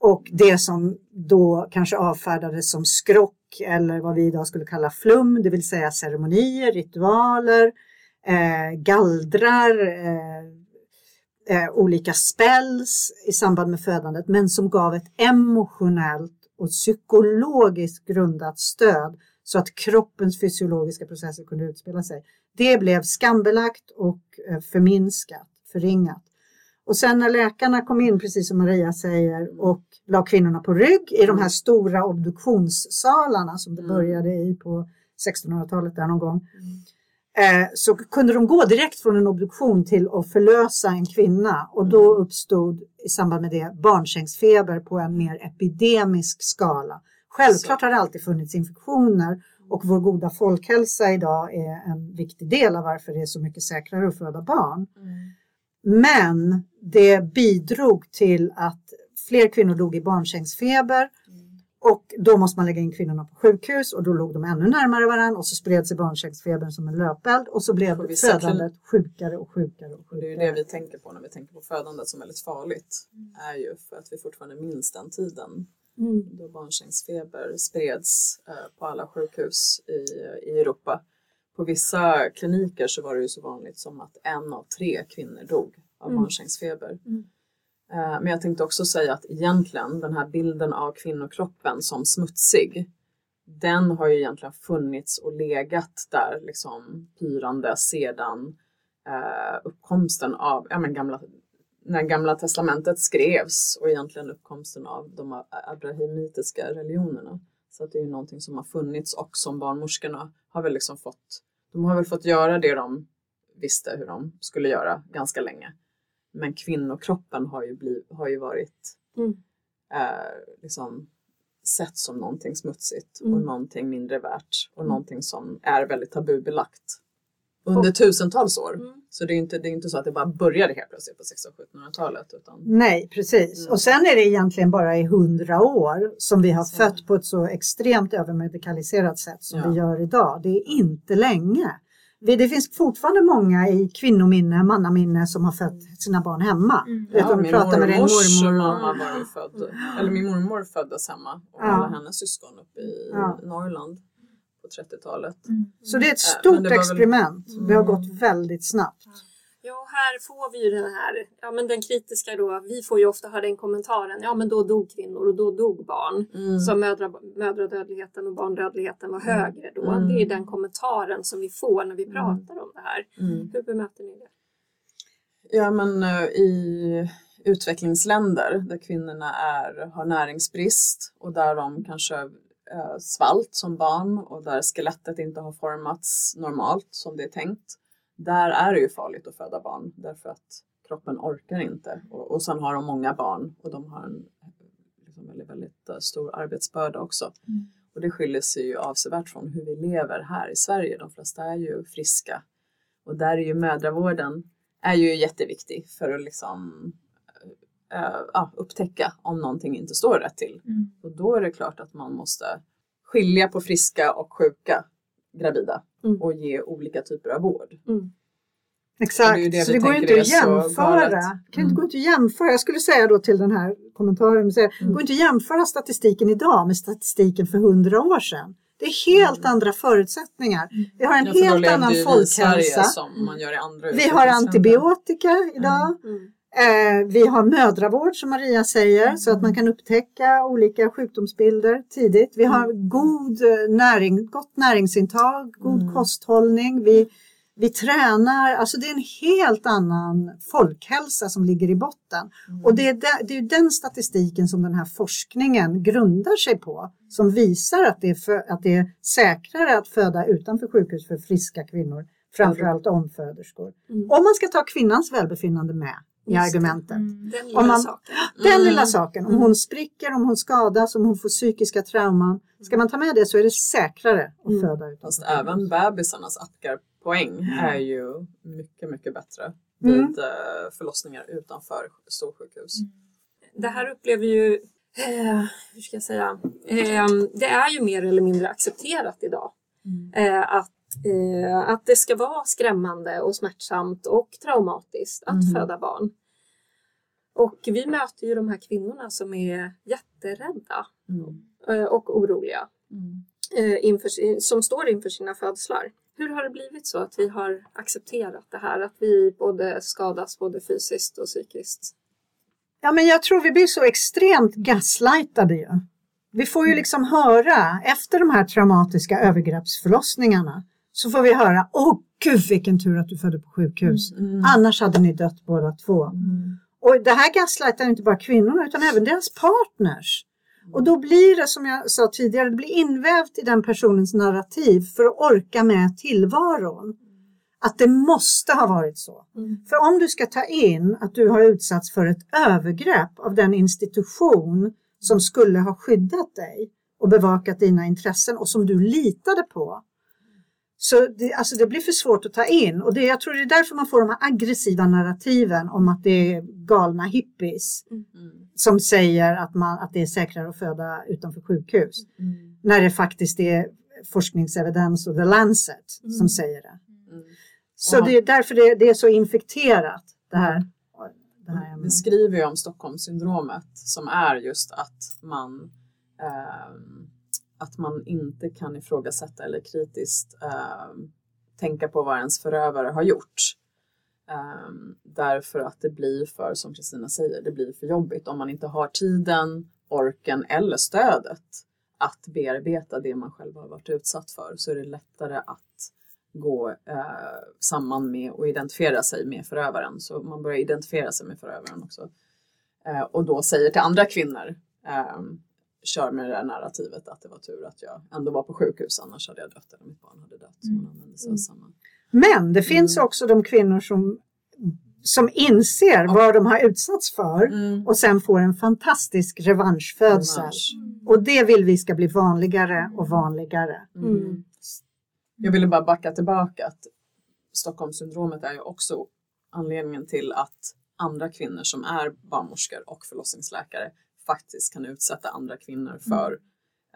och det som då kanske avfärdades som skrock eller vad vi idag skulle kalla flum, det vill säga ceremonier, ritualer, eh, gallrar, eh, eh, olika spells i samband med födandet, men som gav ett emotionellt och psykologiskt grundat stöd så att kroppens fysiologiska processer kunde utspela sig. Det blev skambelagt och eh, förminskat, förringat. Och sen när läkarna kom in, precis som Maria säger, och la kvinnorna på rygg i de här stora obduktionssalarna som det mm. började i på 1600-talet där någon gång. Eh, så kunde de gå direkt från en obduktion till att förlösa en kvinna och då mm. uppstod i samband med det barnsängsfeber på en mer epidemisk skala. Självklart har det alltid funnits infektioner och vår goda folkhälsa idag är en viktig del av varför det är så mycket säkrare att föda barn. Mm. Men det bidrog till att fler kvinnor dog i barnsängsfeber mm. och då måste man lägga in kvinnorna på sjukhus och då låg de ännu närmare varandra och så spred sig barnsängsfebern som en löpeld och så blev födandet sjukare och sjukare och sjukare. Det är det vi tänker på när vi tänker på födandet som väldigt farligt. Mm. är ju för att vi fortfarande minns den tiden mm. då barnsängsfeber spreds eh, på alla sjukhus i, i Europa. På vissa kliniker så var det ju så vanligt som att en av tre kvinnor dog av mm. barnsängsfeber. Mm. Eh, men jag tänkte också säga att egentligen den här bilden av kvinnokroppen som smutsig den har ju egentligen funnits och legat där liksom pyrande sedan eh, uppkomsten av ja, men gamla när Gamla Testamentet skrevs och egentligen uppkomsten av de abrahimitiska religionerna. Så att det är ju någonting som har funnits och som barnmorskorna har väl liksom fått, de har väl fått göra det de visste hur de skulle göra ganska länge. Men kvinnokroppen har ju, bliv, har ju varit mm. eh, liksom sett som någonting smutsigt och mm. någonting mindre värt och mm. någonting som är väldigt tabubelagt under tusentals år. Mm. Så det är, inte, det är inte så att det bara började helt plötsligt på 1600-1700-talet. Utan... Nej, precis. Mm. Och sen är det egentligen bara i hundra år som vi har så. fött på ett så extremt övermedikaliserat sätt som ja. vi gör idag. Det är inte länge. Det finns fortfarande många i kvinnominne, mannaminne som har fött sina barn hemma. Mm. Ja, min mormors mamma var ju född, eller min mormor föddes hemma och ja. alla hennes syskon uppe i ja. Norrland på 30-talet. Mm. Så det är ett äh, stort det experiment. Väl... Det har gått väldigt snabbt. Ja, här får vi ju den här, ja men den kritiska då, vi får ju ofta höra den kommentaren, ja men då dog kvinnor och då dog barn. Mm. Så mödra, mödradödligheten och barndödligheten var mm. högre då. Mm. Det är den kommentaren som vi får när vi mm. pratar om det här. Mm. Hur bemöter ni det? Ja men uh, i utvecklingsländer där kvinnorna är, har näringsbrist och där de kanske eh, svalt som barn och där skelettet inte har formats normalt som det är tänkt. Där är det ju farligt att föda barn därför att kroppen orkar inte. Och, och sen har de många barn och de har en liksom väldigt, väldigt uh, stor arbetsbörda också. Mm. Och det skiljer sig ju avsevärt från hur vi lever här i Sverige. De flesta är ju friska. Och där är ju mödravården är ju jätteviktig för att liksom uh, upptäcka om någonting inte står rätt till. Mm. Och då är det klart att man måste skilja på friska och sjuka gravida mm. och ge olika typer av vård. Mm. Exakt, det det så det går inte att jämföra. kan inte mm. gå inte att jämföra. Jag skulle säga då till den här kommentaren, det mm. går inte att jämföra statistiken idag med statistiken för hundra år sedan. Det är helt mm. andra förutsättningar. Vi har en ja, helt annan folkhälsa. Vi har antibiotika idag. Mm. Eh, vi har mödravård som Maria säger mm. så att man kan upptäcka olika sjukdomsbilder tidigt. Vi har mm. god eh, näring, gott näringsintag, god mm. kosthållning. Vi, vi tränar, alltså det är en helt annan folkhälsa som ligger i botten. Mm. Och det är, det är den statistiken som den här forskningen grundar sig på som visar att det är, för, att det är säkrare att föda utanför sjukhus för friska kvinnor, framförallt omföderskor. Mm. Om man ska ta kvinnans välbefinnande med i argumentet. Mm. Den lilla man, saken. Den mm. lilla saken. Om hon spricker, om hon skadas, om hon får psykiska trauman. Ska man ta med det så är det säkra att mm. föda utanför. Fast även bebisarnas Apgar-poäng är ju mycket, mycket bättre vid mm. Eh, förlossningar utanför storsjukhus. Mm. Det här upplever ju, eh, hur ska jag säga, eh, det är ju mer eller mindre accepterat idag. Mm. Eh, att Eh, att det ska vara skrämmande och smärtsamt och traumatiskt att mm. föda barn. Och vi möter ju de här kvinnorna som är jätterädda mm. och oroliga. Mm. Inför, som står inför sina födslar. Hur har det blivit så att vi har accepterat det här? Att vi både skadas både fysiskt och psykiskt? Ja, men jag tror vi blir så extremt gaslightade ju. Vi får ju mm. liksom höra efter de här traumatiska övergreppsförlossningarna så får vi höra, åh gud vilken tur att du födde på sjukhus. Mm. mm. Annars hade ni dött båda två. Mm. Och det här gaslightar inte bara kvinnorna utan även deras partners. Och då blir det som jag sa tidigare, det blir invävt i den personens narrativ för att orka med tillvaron. Att det måste ha varit så. Mm. För om du ska ta in att du har utsatts för ett övergrepp av den institution som skulle ha skyddat dig och bevakat dina intressen och som du litade på. Så det, alltså det blir för svårt att ta in och det, jag tror det är därför man får de här aggressiva narrativen om att det är galna hippies mm. som säger att, man, att det är säkrare att föda utanför sjukhus. Mm. När det faktiskt är forskningsevidens och The Lancet mm. som säger det. Mm. Så det är därför det, det, är så infekterat det här. Det här Vi skriver ju om Stockholmssyndromet som är just att man eh, att man inte kan ifrågasätta eller kritiskt eh, tänka på vad ens förövare har gjort. Eh, därför att det blir för, som Kristina säger, det blir för jobbigt om man inte har tiden, orken eller stödet att bearbeta det man själv har varit utsatt för så är det lättare att gå eh, samman med och identifiera sig med förövaren. Så man börjar identifiera sig med förövaren också. Eh, och då säger till andra kvinnor eh, kör med det där narrativet att det var tur att jag ändå var på sjukhus annars hade jag dött eller mitt barn hade dött. Av samma. Men det finns mm. också de kvinnor som, som inser och, vad de har utsatts för mm. och sen får en fantastisk revanschfödsel. Revansch. Mm. Och det vill vi ska bli vanligare och vanligare. Mm. Jag ville bara backa tillbaka att Stockholmssyndromet är ju också anledningen till att andra kvinnor som är barnmorskor och förlossningsläkare faktiskt kan utsätta andra kvinnor mm. för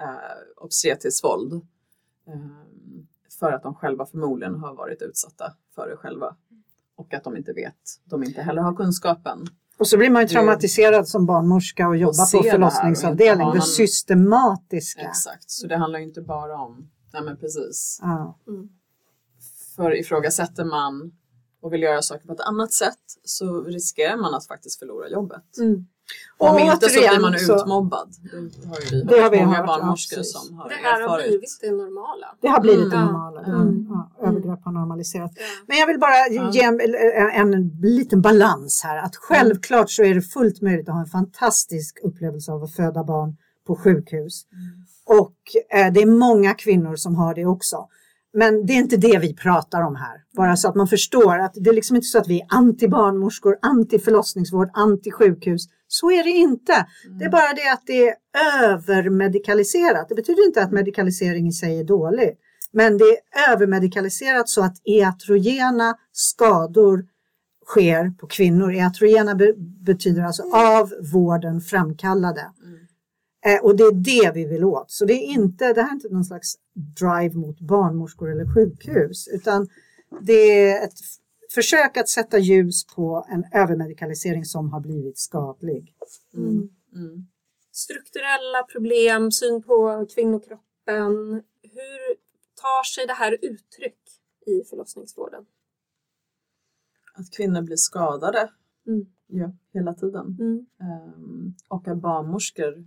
eh, obstetriskt våld. Eh, för att de själva förmodligen har varit utsatta för det själva. Och att de inte vet, de inte heller har kunskapen. Och så blir man ju traumatiserad som barnmorska och jobbar på förlossningsavdelning. Det, det systematiska. Exakt, så det handlar inte bara om, nej men precis. Ja. Mm. För ifrågasätter man och vill göra saker på ett annat sätt så riskerar man att faktiskt förlora jobbet. Mm. Om och inte så blir man utmobbad. Det har ju vi det har vi många hört, barnmorskor ja, som har Det här har blivit det normala. Det har blivit mm. det normala. Mm. Mm. Ja, övergrepp har normaliserats. Men jag vill bara ge en, en, en, liten balans här. Att självklart så är det fullt möjligt att ha en fantastisk upplevelse av att föda barn på sjukhus. Mm. Och eh, det är många kvinnor som har det också. Men det är inte det vi pratar om här. Bara så att man förstår att det är liksom inte så att vi är anti barnmorskor, anti förlossningsvård, anti sjukhus. Så är det inte. Mm. Det är bara det att det är övermedikaliserat. Det betyder inte att medikalisering i sig är dålig. Men det är övermedikaliserat så att iatrogena skador sker på kvinnor. Iatrogena be betyder alltså av vården framkallade. Mm. Eh, och det är det vi vill åt. Så det är inte, det här är inte någon slags drive mot barnmorskor eller sjukhus utan det är ett försök att sätta ljus på en övermedikalisering som har blivit skadlig. Mm. Mm. Strukturella problem, syn på kvinnokroppen. Hur tar sig det här uttryck i förlossningsvården? Att kvinnor blir skadade mm. ja, hela tiden. Um, och att barnmorskor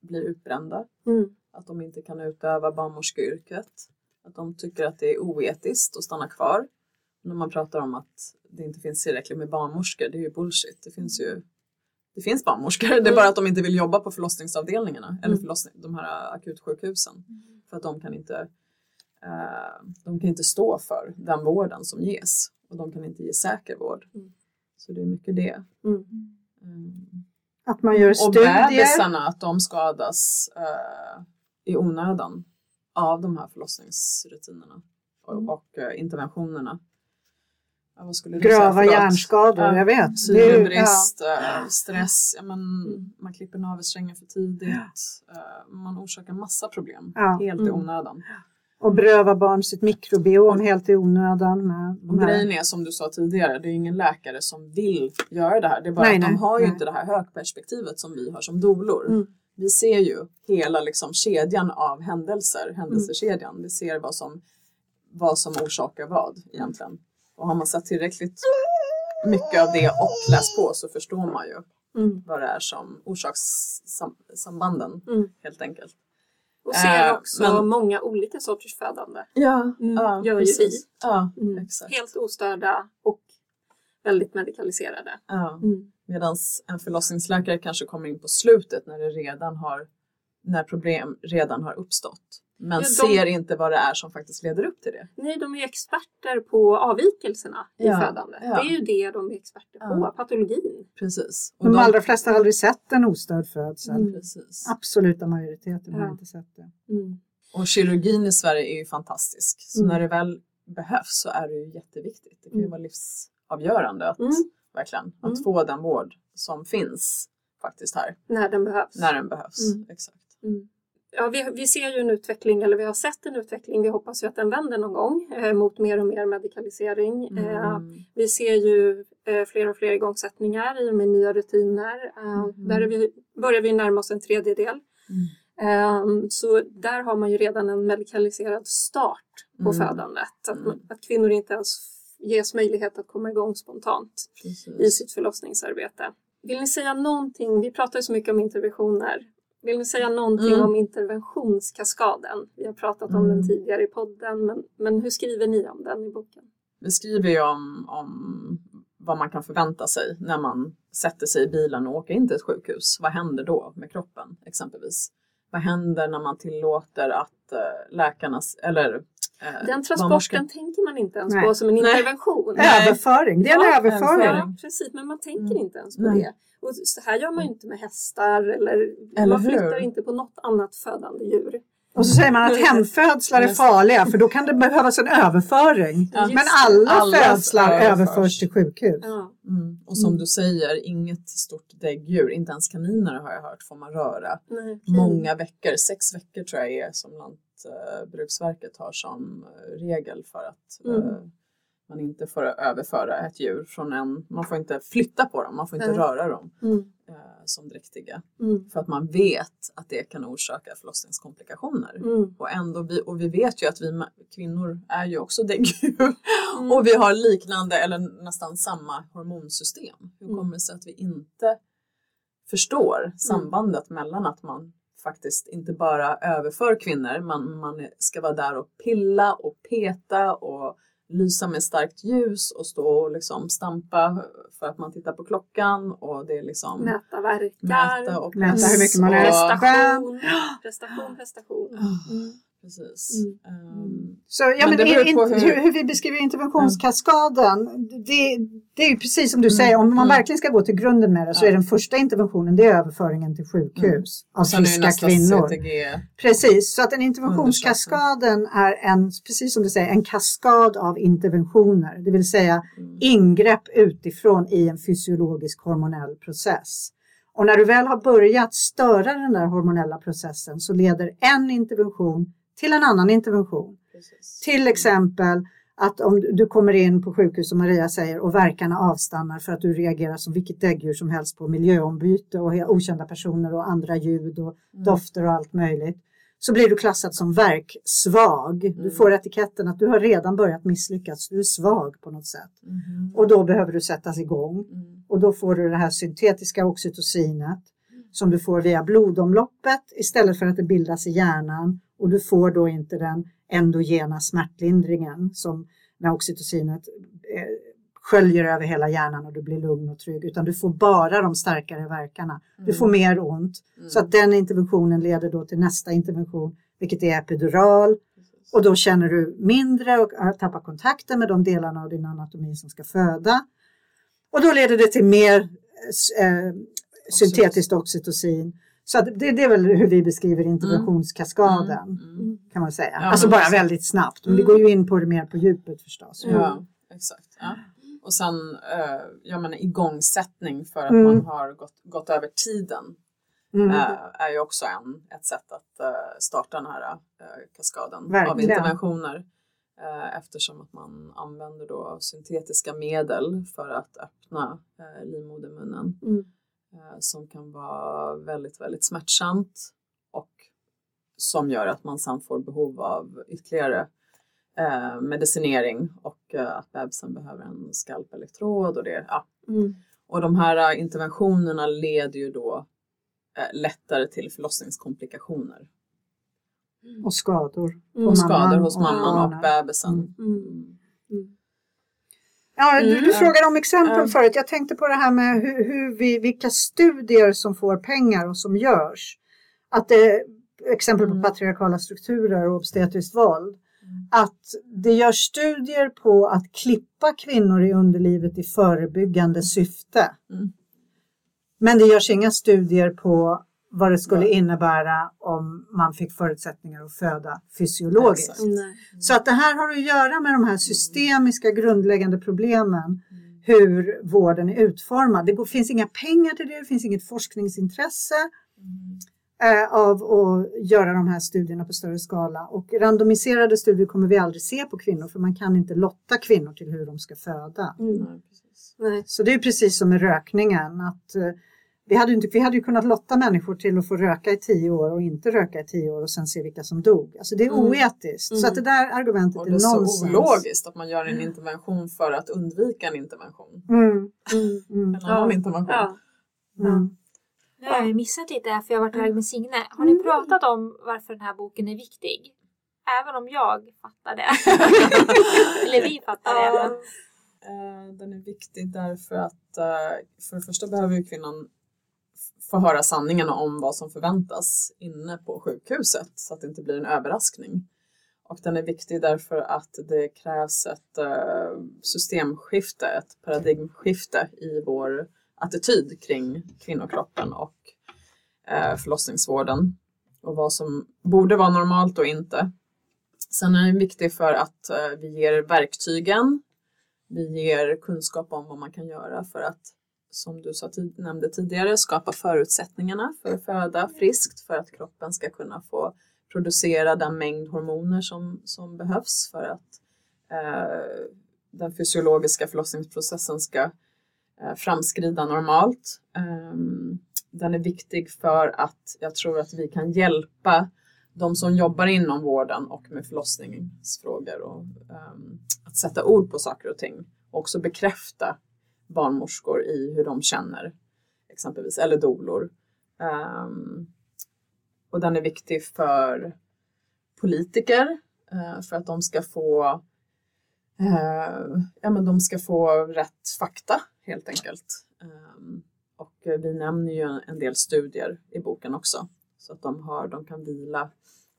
blir utbrända. Mm. Att de inte kan utöva barnmorskeyrket. Att de tycker att det är oetiskt att stanna kvar. När man pratar om att det inte finns tillräckligt med barnmorskor, det är ju bullshit. Det finns ju det finns barnmorskor, det är mm. bara att de inte vill jobba på förlossningsavdelningarna mm. eller förlossning, de här akutsjukhusen. Mm. För att de kan, inte, eh, de kan inte stå för den vården som ges och de kan inte ge säker vård. Mm. Så det är mycket det. Mm. Att man gör studier. Och bebisarna, att de skadas eh, i onödan av de här förlossningsrutinerna och, mm. och eh, interventionerna. Grava hjärnskador, ja, jag vet. Syrebrist, ja. Eh, stress, ja, men, mm. man klipper navelsträngen för tidigt. Ja. Eh, man orsakar massa problem helt i mm. onödan. Och beröva barn sitt mikrobiom helt i onödan. Med och grejen är som du sa tidigare, det är ingen läkare som vill göra det här. Det är bara nej, att de har ju nej. inte det här högperspektivet som vi har som dolor. Mm. Vi ser ju hela liksom kedjan av händelser, händelsekedjan. Mm. Vi ser vad som, vad som orsakar vad egentligen. Och har man sett tillräckligt mycket av det och läst på så förstår man ju mm. vad det är som orsakssambanden mm. helt enkelt. Och ser eh, också men, många olika sorters födande. Ja, mm, ja gör precis. Ja, mm. exakt. Helt ostörda och väldigt medikaliserade. Ja. Mm. Medan en förlossningsläkare kanske kommer in på slutet när det redan har när problem redan har uppstått. Men ja, de... ser inte vad det är som faktiskt leder upp till det. Nej, de är experter på avvikelserna i ja, födandet. Ja. Det är ju det de är experter på, patologin. Precis. Och de, de allra flesta har aldrig sett en ostörd födsel. Mm. Precis. Absoluta majoriteten har inte sett det. Mm. Och kirurgin i Sverige är ju fantastisk. Så mm. när det väl behövs så är det ju jätteviktigt. Det kan ju mm. vara livsavgörande att, mm. verkligen, att mm. få den vård som finns faktiskt här. När den behövs. När den behövs, exakt. Ja, vi, vi ser ju en utveckling, eller vi har sett en utveckling, vi hoppas ju att den vänder någon gång eh, mot mer och mer medikalisering. Mm. Eh, vi ser ju eh, fler och fler igångsättningar i och med nya rutiner. Eh, mm. Där vi, börjar vi närma oss en tredjedel. Mm. Ehm, så där har man ju redan en medikaliserad start på mm. födandet. Att, mm. att kvinnor inte ens ges möjlighet att komma igång spontant Precis. i sitt förlossningsarbete. Vill ni säga någonting? Vi pratar ju så mycket om interventioner. Vill ni säga någonting mm. om interventionskaskaden? Vi har pratat om den mm. tidigare i podden, men, men hur skriver ni om den i boken? Vi skriver ju om, om vad man kan förvänta sig när man sätter sig i bilen och åker in till ett sjukhus. Vad händer då med kroppen exempelvis? Vad händer när man tillåter att äh, läkarnas, eller äh, Den transporten tänker man inte ens Nej. på som en intervention. Nej. Överföring, det är en ja, överföring. Ja, precis, men man tänker mm. inte ens på Nej. det. Och så här gör man ju inte med hästar eller, eller man flyttar hur? inte på något annat födande djur. Och så säger man att hemfödslar är farliga för då kan det behövas en överföring. Ja, Men alla, alla födslar överförs. överförs till sjukhus. Ja. Mm. Och som mm. du säger, inget stort däggdjur, inte ens kaniner har jag hört, får man röra. Nej, Många veckor, sex veckor tror jag är som Lantbruksverket har som regel för att mm. Man inte får överföra ett djur från en, man får inte flytta på dem, man får inte Nej. röra dem mm. eh, som dräktiga. Mm. För att man vet att det kan orsaka förlossningskomplikationer. Mm. Och, ändå vi, och vi vet ju att vi kvinnor är ju också däggdjur mm. och vi har liknande eller nästan samma hormonsystem. Hur mm. kommer det sig att vi inte förstår mm. sambandet mellan att man faktiskt inte bara överför kvinnor, man, man ska vara där och pilla och peta och lysa med starkt ljus och stå och liksom stampa för att man tittar på klockan och det är liksom mäta verkar, mäta, och mäta hur mycket man är prestation, prestation, prestation. Mm. Precis. Mm. Um, så, ja, men, men in, in, hur... hur... vi beskriver interventionskaskaden, det, det är ju precis som du mm. säger, om man mm. verkligen ska gå till grunden med det så är den första interventionen det är överföringen till sjukhus mm. av friska kvinnor. CTG. Precis, så att en interventionskaskaden är en, precis som du säger, en kaskad av interventioner, det vill säga mm. ingrepp utifrån i en fysiologisk hormonell process. Och när du väl har börjat störa den där hormonella processen så leder en intervention till en annan intervention. Precis. Till exempel att om du kommer in på sjukhus som Maria säger och verkarna avstannar för att du reagerar som vilket däggdjur som helst på miljöombyte och okända personer och andra ljud och mm. dofter och allt möjligt så blir du klassad som verksvag. Mm. Du får etiketten att du har redan börjat misslyckas, du är svag på något sätt. Mm. Och då behöver du sättas igång mm. och då får du det här syntetiska oxytocinet som du får via blodomloppet istället för att det bildas i hjärnan och du får då inte den endogena smärtlindringen som när oxytocinet eh, sköljer över hela hjärnan och du blir lugn och trygg utan du får bara de starkare verkarna. Mm. Du får mm. mer ont. Mm. Så att den interventionen leder då till nästa intervention vilket är epidural och då känner du mindre och tappar kontakten med de delarna av din anatomi som ska föda. Och då leder det till mer eh, syntetiskt oxytocin så det, det, är väl hur vi beskriver interventionskaskaden mm. Mm. kan man säga. Ja, alltså bara väldigt snabbt. Men vi går ju in på det mer på djupet förstås. Ja, exakt. Ja. Och sen eh, ja, men igångsättning för att mm. man har gått, gått över tiden mm. äh, är ju också en, ett sätt att äh, starta den här äh, kaskaden Verkligen. av interventioner. Eftersom att man använder då syntetiska medel för att öppna livmodermunnen. Mm. Som kan vara väldigt, väldigt smärtsamt och som gör att man sen får behov av ytterligare eh, medicinering och eh, att bebisen behöver en skalpelektrod och det. Ja. Mm. Och de här interventionerna leder ju då eh, lättare till förlossningskomplikationer. Mm. Och skador. Och skador hos mamman och bebisen. Mm. mm. mm. Ja, du, du frågade om exempel förut. Jag tänkte på det här med hur, hur vi, vilka studier som får pengar och som görs. Att det, exempel på patriarkala strukturer och obstetriskt våld att det görs studier på att klippa kvinnor i underlivet i förebyggande syfte. Mm. Men det görs inga studier på vad det skulle innebära om man fick förutsättningar att föda fysiologiskt. Mm. Så att det här har att göra med de här systemiska grundläggande problemen mm. hur vården är utformad. Det finns inga pengar till det, det finns inget forskningsintresse. Mm. Eh, av att göra de här studierna på större skala. Och randomiserade studier kommer vi aldrig se på kvinnor för man kan inte lotta kvinnor till hur de ska föda. Mm. Nej, Så det är precis som med rökningen. Att, eh, vi, hade inte, vi hade ju kunnat lotta människor till att få röka i tio år och inte röka i tio år och sen se vilka som dog. Alltså det är mm. oetiskt. Mm. Så att det där argumentet och är nonsens. Det är så ologiskt att man gör en intervention för att undvika en intervention. Mm. Mm. mm. En annan ja. intervention. Ja. Mm. Nu har jag missat lite för jag har varit iväg med Signe. Har ni mm. pratat om varför den här boken är viktig? Även om jag fattar det. Eller vi fattar det. Uh, den är viktig därför att uh, för det första behöver ju kvinnan få höra sanningen om vad som förväntas inne på sjukhuset så att det inte blir en överraskning. Och den är viktig därför att det krävs ett eh, systemskifte, ett paradigmskifte i vår attityd kring kvinnokroppen och eh, förlossningsvården och vad som borde vara normalt och inte. Sen är den viktig för att eh, vi ger verktygen, vi ger kunskap om vad man kan göra för att, som du sa, nämnde tidigare, skapa förutsättningarna för att föda friskt för att kroppen ska kunna få producera den mängd hormoner som, som behövs för att eh, den fysiologiska förlossningsprocessen ska Eh, framskrida normalt. Eh, den är viktig för att jag tror att vi kan hjälpa de som jobbar inom vården och med förlossningsfrågor och ehm, att sätta ord på saker och ting. Och också bekräfta barnmorskor i hur de känner exempelvis, eller dolor. Ehm, och den är viktig för politiker eh, för att de ska få ja, men de ska få rätt fakta helt enkelt. Ehm, och vi nämner ju en del studier i boken också så att de, har, de kan vila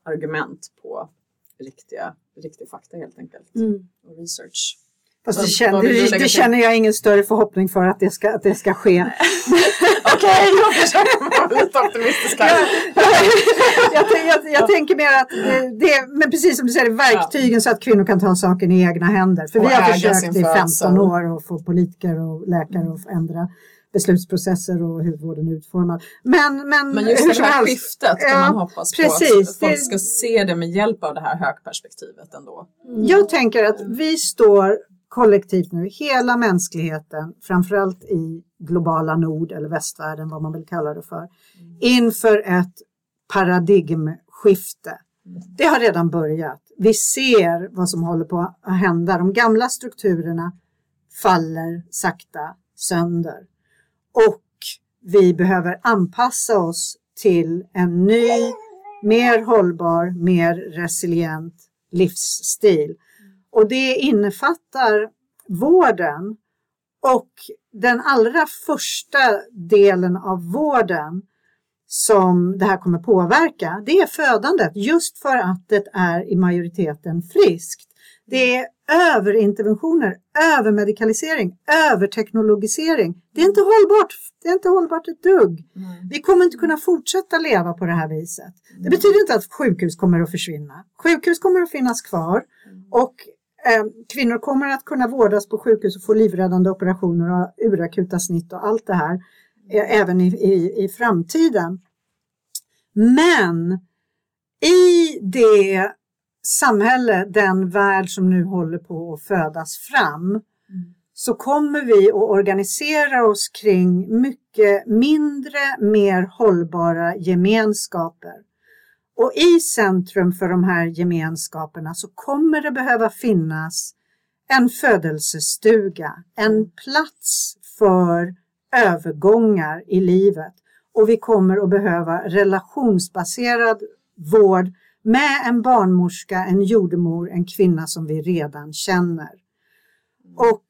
argument på riktiga, riktig fakta helt enkelt mm. och research. Fast det, känner, det, det känner jag ingen större förhoppning för att det ska, att det ska ske. Okej, jag försöker vara lite optimistisk här. jag, jag, jag, tänker mer att det, det, men precis som du säger, verktygen ja. så att kvinnor kan ta saken i egna händer. För och vi har försökt i 15 år att få politiker och läkare att ändra beslutsprocesser och hur vården är utformad. Men, men, men just det här skiftet kan man hoppas precis, på att folk ska se det med hjälp av det här högperspektivet ändå. Mm. Jag tänker att vi står kollektivt nu, hela mänskligheten, framförallt i globala nord eller västvärlden, vad man vill kalla det för, inför ett paradigmskifte. Det har redan börjat. Vi ser vad som håller på att hända. De gamla strukturerna faller sakta sönder. Och vi behöver anpassa oss till en ny, mer hållbar, mer resilient livsstil. Och det innefattar vården och den allra första delen av vården som det här kommer påverka, det är födandet just för att det är i majoriteten friskt. Det är överinterventioner, övermedikalisering, överteknologisering. Det är inte hållbart. Det är inte hållbart ett dugg. Mm. Vi kommer inte kunna fortsätta leva på det här viset. Det betyder inte att sjukhus kommer att försvinna. Sjukhus kommer att finnas kvar och Eh, Ehm, kvinnor kommer att kunna vårdas på sjukhus och få livräddande operationer och urakuta snitt och allt det här e, även i, i, i framtiden. Men i det samhälle, den värld som nu håller på att födas fram, mm. så kommer vi att organisera oss kring mycket mindre, mer hållbara gemenskaper. Och i centrum för de här gemenskaperna så kommer det behöva finnas en födelsestuga, en plats för övergångar i livet. Och vi kommer att behöva relationsbaserad vård med en barnmorska, en jordemor, en kvinna som vi redan känner. Och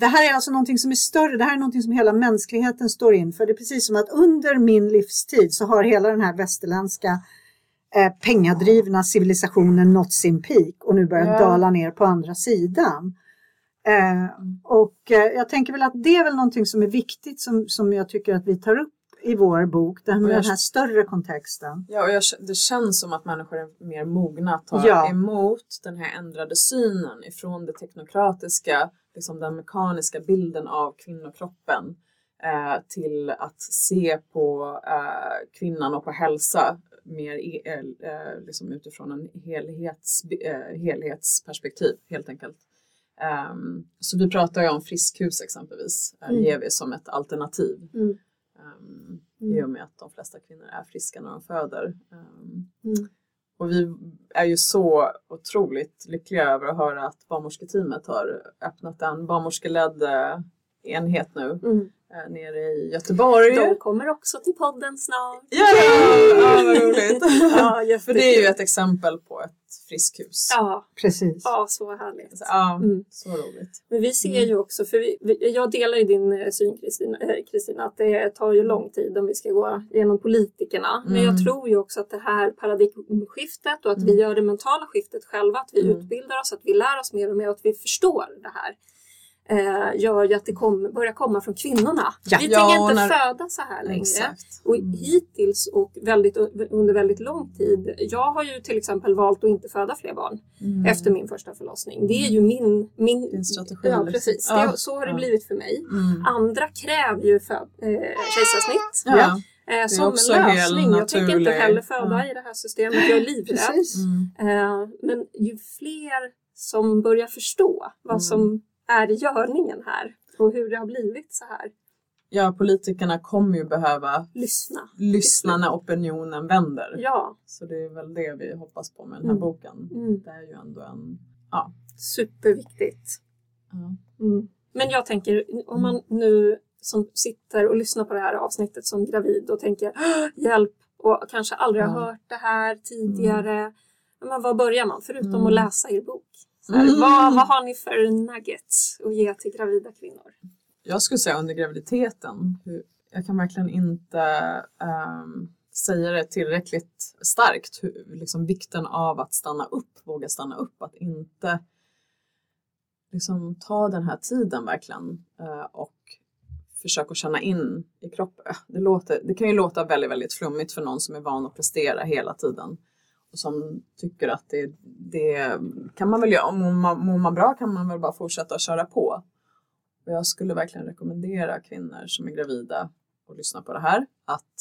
det här är alltså någonting som är större, det här är någonting som hela mänskligheten står inför. Det är precis som att under min livstid så har hela den här västerländska eh, pengadrivna civilisationen nått sin peak och nu börjar ja. dala ner på andra sidan. Eh, och eh, jag tänker väl att det är väl någonting som är viktigt som, som jag tycker att vi tar upp i vår bok, den, jag, den här större kontexten. Ja, och jag, det känns som att människor är mer mogna att ta ja. emot den här ändrade synen ifrån det teknokratiska, liksom den mekaniska bilden av kvinnokroppen eh, till att se på eh, kvinnan och på hälsa mer eh, eh, liksom utifrån en helhets, eh, helhetsperspektiv helt enkelt. Um, så vi pratar ju om friskhus exempelvis, mm. ger vi som ett alternativ. Mm. Um, mm. I och med att de flesta kvinnor är friska när de föder. Um, mm. Och vi är ju så otroligt lyckliga över att höra att barnmorsketeamet har öppnat en barnmorskeledd enhet nu mm. äh, nere i Göteborg. De kommer också till podden snart. Ja, ja vad roligt! ja, För det är ju ett exempel på ett friskhus. Ja, precis. Ja, så härligt. Ja, mm. så roligt. Men vi ser mm. ju också, för vi, vi, jag delar ju din eh, syn Kristina, äh, att det tar ju lång tid om vi ska gå igenom politikerna. Men jag mm. tror ju också att det här paradigmskiftet och att vi mm. gör det mentala skiftet själva, att vi mm. utbildar oss, att vi lär oss mer och mer och att vi förstår det här eh, gör ju att det kom, börjar komma från kvinnorna. Ja. Vi tänker inte när... föda så här längre. Exakt. Och mm. hittills och väldigt, under väldigt lång tid. Jag har ju till exempel valt att inte föda fler barn mm. efter min första förlossning. Det är ju min... min Din strategi. Ja, liksom. precis. Ja. Det, så har det ja. blivit för mig. Mm. Andra kräver ju eh, kejsarsnitt. Ja. Eh, som en lösning. Jag tänker inte heller föda i det här systemet. Jag är livrädd. Mm. Eh, men ju fler som börjar förstå vad mm. som är görningen här och hur det har blivit så här. Ja, politikerna kommer ju behöva lyssna, lyssna när opinionen vänder. Ja. Så det är väl det vi hoppas på med den här mm. boken. Mm. Det är ju ändå en... Ja. Superviktigt. Mm. Men jag tänker, om man nu som sitter och lyssnar på det här avsnittet som gravid och tänker hjälp och kanske aldrig har hört det här tidigare. Mm. Men var börjar man förutom att mm. läsa er bok? Mm. Vad, vad har ni för nuggets att ge till gravida kvinnor? Jag skulle säga under graviditeten. Jag kan verkligen inte um, säga det tillräckligt starkt. Hur, liksom vikten av att stanna upp, våga stanna upp, att inte liksom ta den här tiden verkligen uh, och försöka känna in i kroppen. Det, låter, det kan ju låta väldigt, väldigt flummigt för någon som är van att prestera hela tiden som tycker att det, det kan man väl göra. om man, mår man bra kan man väl bara fortsätta att köra på. Och jag skulle verkligen rekommendera kvinnor som är gravida och lyssnar på det här att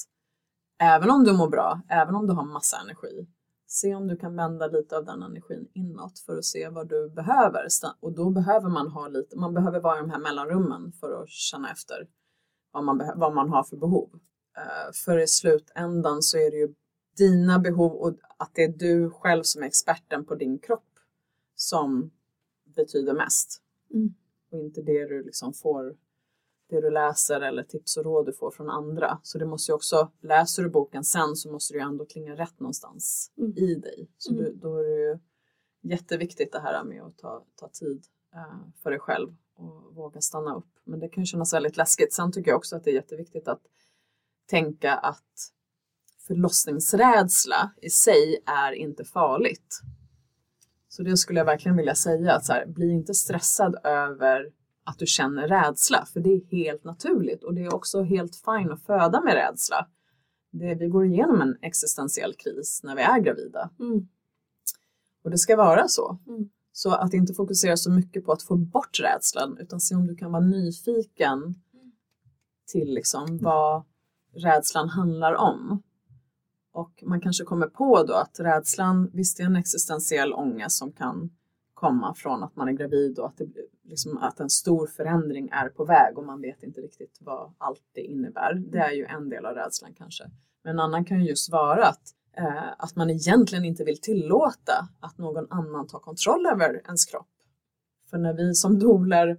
även om du mår bra, även om du har massa energi, se om du kan vända lite av den energin inåt för att se vad du behöver. Och då behöver man ha lite, man behöver vara i de här mellanrummen för att känna efter vad man, vad man har för behov. Eh, för i slutändan så är det ju dina behov och att det är du själv som är experten på din kropp som betyder mest. Mm. Och inte det du liksom får, det du läser eller tips och råd du får från andra. Så det måste ju också, läser du boken sen så måste det ju ändå klinga rätt någonstans mm. i dig. Så mm. du, då är det ju jätteviktigt det här med att ta, ta tid uh, för dig själv och våga stanna upp. Men det kan ju kännas väldigt läskigt. Sen tycker jag också att det är jätteviktigt att tänka att förlossningsrädsla i sig är inte farligt. Så det skulle jag verkligen vilja säga att så här, bli inte stressad över att du känner rädsla, för det är helt naturligt och det är också helt fint att föda med rädsla. Det, vi går igenom en existentiell kris när vi är gravida. Mm. Och det ska vara så. Mm. Så att inte fokusera så mycket på att få bort rädslan utan se om du kan vara nyfiken till liksom vad rädslan handlar om. Och man kanske kommer på då att rädslan, visst det är en existentiell ångest som kan komma från att man är gravid och att, det, liksom, att en stor förändring är på väg och man vet inte riktigt vad allt det innebär. Det är ju en del av rädslan kanske. Men en annan kan ju just vara att, eh, att man egentligen inte vill tillåta att någon annan tar kontroll över ens kropp. För när vi som doler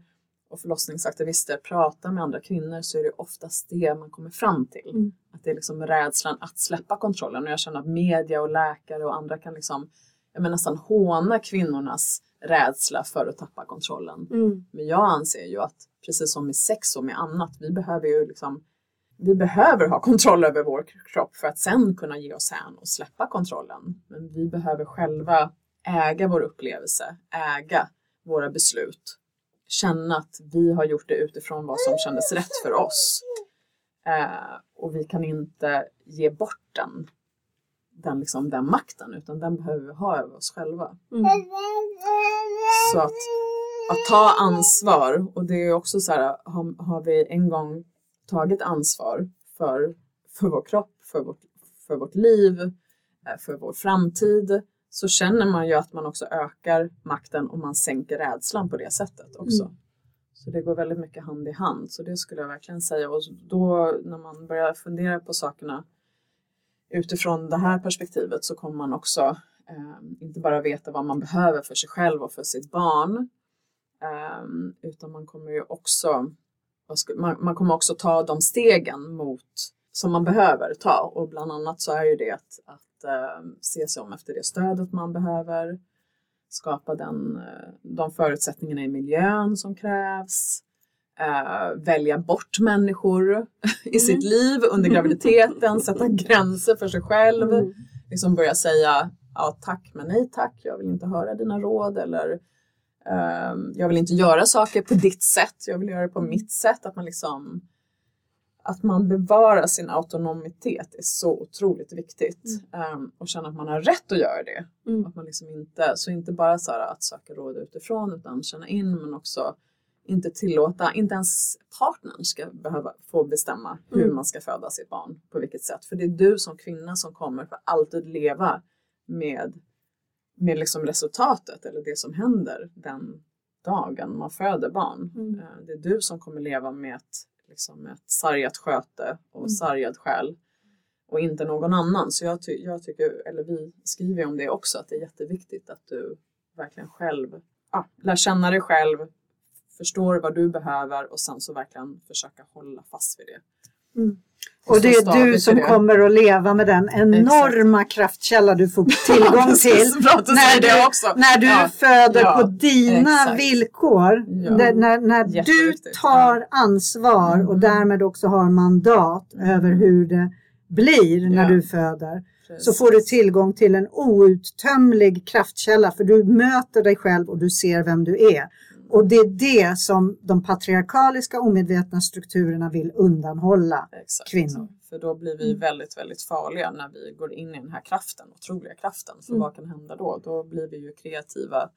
och förlossningsaktivister pratar med andra kvinnor så är det oftast det man kommer fram till. Mm. Att det är liksom rädslan att släppa kontrollen och jag känner att media och läkare och andra kan liksom jag menar, nästan håna kvinnornas rädsla för att tappa kontrollen. Mm. Men jag anser ju att precis som med sex och med annat, vi behöver ju liksom vi behöver ha kontroll över vår kropp för att sen kunna ge oss hän och släppa kontrollen. Men vi behöver själva äga vår upplevelse, äga våra beslut, känna att vi har gjort det utifrån vad som kändes rätt för oss. Eh, och vi kan inte ge bort den den, liksom, den makten utan den behöver vi ha över oss själva. Mm. Så att, att ta ansvar och det är också så här, har, har vi en gång tagit ansvar för, för vår kropp, för vårt, för vårt liv, eh, för vår framtid så känner man ju att man också ökar makten och man sänker rädslan på det sättet också. Mm. Så det går väldigt mycket hand i hand. Så det skulle jag verkligen säga. Och då när man börjar fundera på sakerna utifrån det här perspektivet så kommer man också eh, inte bara veta vad man behöver för sig själv och för sitt barn eh, utan man kommer ju också man, man, kommer också ta de stegen mot som man behöver ta och bland annat så är ju det att, att se sig om efter det stödet man behöver skapa den, eh, de förutsättningarna i miljön som krävs Uh, välja bort människor mm. i sitt mm. liv under graviditeten, sätta gränser för sig själv. Mm. Liksom börja säga ja, tack men nej tack, jag vill inte höra dina råd eller jag vill inte göra saker på ditt sätt, jag vill göra det på mitt sätt. Att man liksom att man bevarar sin autonomitet är så otroligt viktigt mm. um, och känna att man har rätt att göra det. Mm. Att man liksom inte, så inte bara så att söka råd utifrån utan känna in men också inte tillåta, inte ens partnern ska behöva få bestämma hur mm. man ska föda sitt barn, på vilket sätt. För det är du som kvinna som kommer för alltid leva med, med liksom resultatet eller det som händer den dagen man föder barn. Mm. Eh, det är du som kommer leva med ett, liksom ett sargat sköte och mm. sargad själ och inte någon annan. Så jag, ty jag tycker, eller vi skriver om det också, att det är jätteviktigt att du verkligen själv ja, lär känna dig själv, förstår vad du behöver och sen så verkligen försöka hålla fast vid det. Mm. Och, det är du som kommer att leva med den enorma Exakt. kraftkälla du får tillgång till när du, när du ja. föder ja. på dina Exakt. villkor. Ja. När, när du tar ansvar mm. och därmed också har mandat mm. över hur det blir när du föder. Precis. Så får du tillgång till en outtömlig kraftkälla för du möter dig själv och du ser vem du är. Och det är det som de patriarkaliska omedvetna strukturerna vill undanhålla Exakt. kvinnor. För då blir vi mm. väldigt, väldigt farliga när vi går in i den här kraften, otroliga kraften. För mm. vad kan hända då? Då blir vi ju kreativa.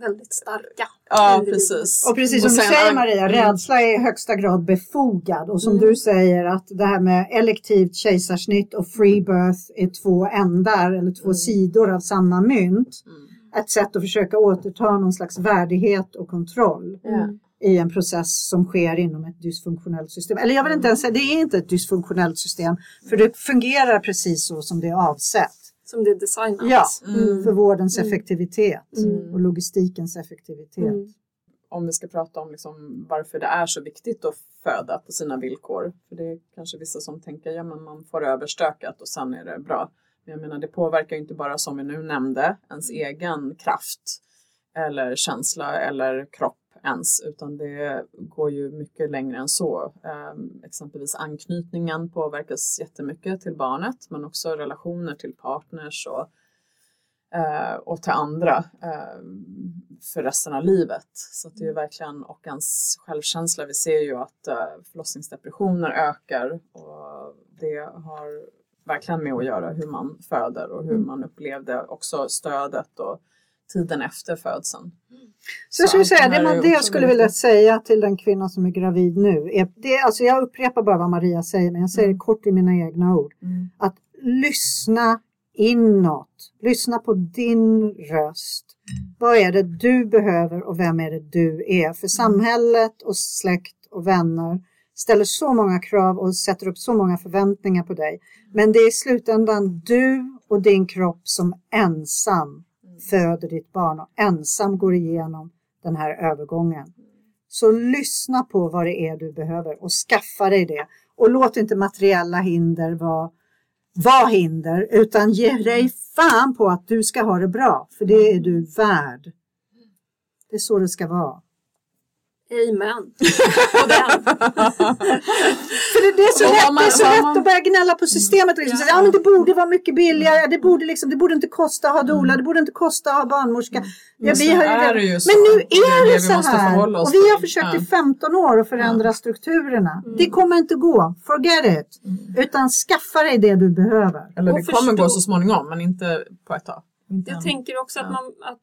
Väldigt starka. Ja, precis. Och precis som och sen, du säger Maria, mm. rädsla är i högsta grad befogad. Och som mm. du säger att det här med elektivt kejsarsnitt och free birth är två ändar eller två mm. sidor av samma mynt. Mm ett sätt att försöka återta någon slags värdighet och kontroll mm. i en process som sker inom ett dysfunktionellt system. Eller jag vill inte ens säga, det är inte ett dysfunktionellt system för det fungerar precis så som det är avsett. Som det är designat. Ja, mm. för vårdens mm. effektivitet mm. och logistikens effektivitet. Mm. Om vi ska prata om liksom varför det är så viktigt att föda på sina villkor. För det är kanske vissa som tänker, ja men man får överstökat och sen är det bra. Jag menar, det påverkar inte bara som vi nu nämnde ens egen kraft eller känsla eller kropp ens, utan det går ju mycket längre än så. Um, exempelvis anknytningen påverkas jättemycket till barnet, men också relationer till partners och, uh, och till andra uh, för resten av livet. Så det är verkligen, och ens självkänsla, vi ser ju att uh, förlossningsdepressioner ökar och det har verkligen med att göra hur man föder och hur mm. man upplevde också stödet och tiden efter födseln. Så, jag skulle säga, det, man, det jag skulle vilja säga till den kvinna som är gravid nu, är, det, alltså jag upprepar bara vad Maria säger, men jag säger mm. kort i mina egna ord. Mm. Att lyssna inåt. Lyssna på din röst. Vad är det du behöver och vem är det du är? För samhället och släkt och vänner ställer så många krav och sätter upp så många förväntningar på dig. Men det är i slutändan du och din kropp som ensam föder ditt barn och ensam går igenom den här övergången. Så lyssna på vad det är du behöver och skaffa dig det. Och låt inte materiella hinder vara, vara hinder utan ge dig fan på att du ska ha det bra för det är du värd. Det är så det ska vara. Amen. För det, det, är så lätt, det är så lätt att börja gnälla på systemet. Liksom. Ja. men det borde vara mycket billigare. Det borde, liksom, det borde inte kosta att ha doula. Mm. Det borde inte kosta att ha barnmorska. Mm. Ja, vi har ju, det ju men nu är det, det så här. Och vi har försökt ja. i 15 år att förändra ja. strukturerna. Mm. Det kommer inte gå. Forget it. Mm. Utan skaffa dig det du behöver. Eller det kommer gå så småningom men inte på ett tag. Jag tänker också att man, att,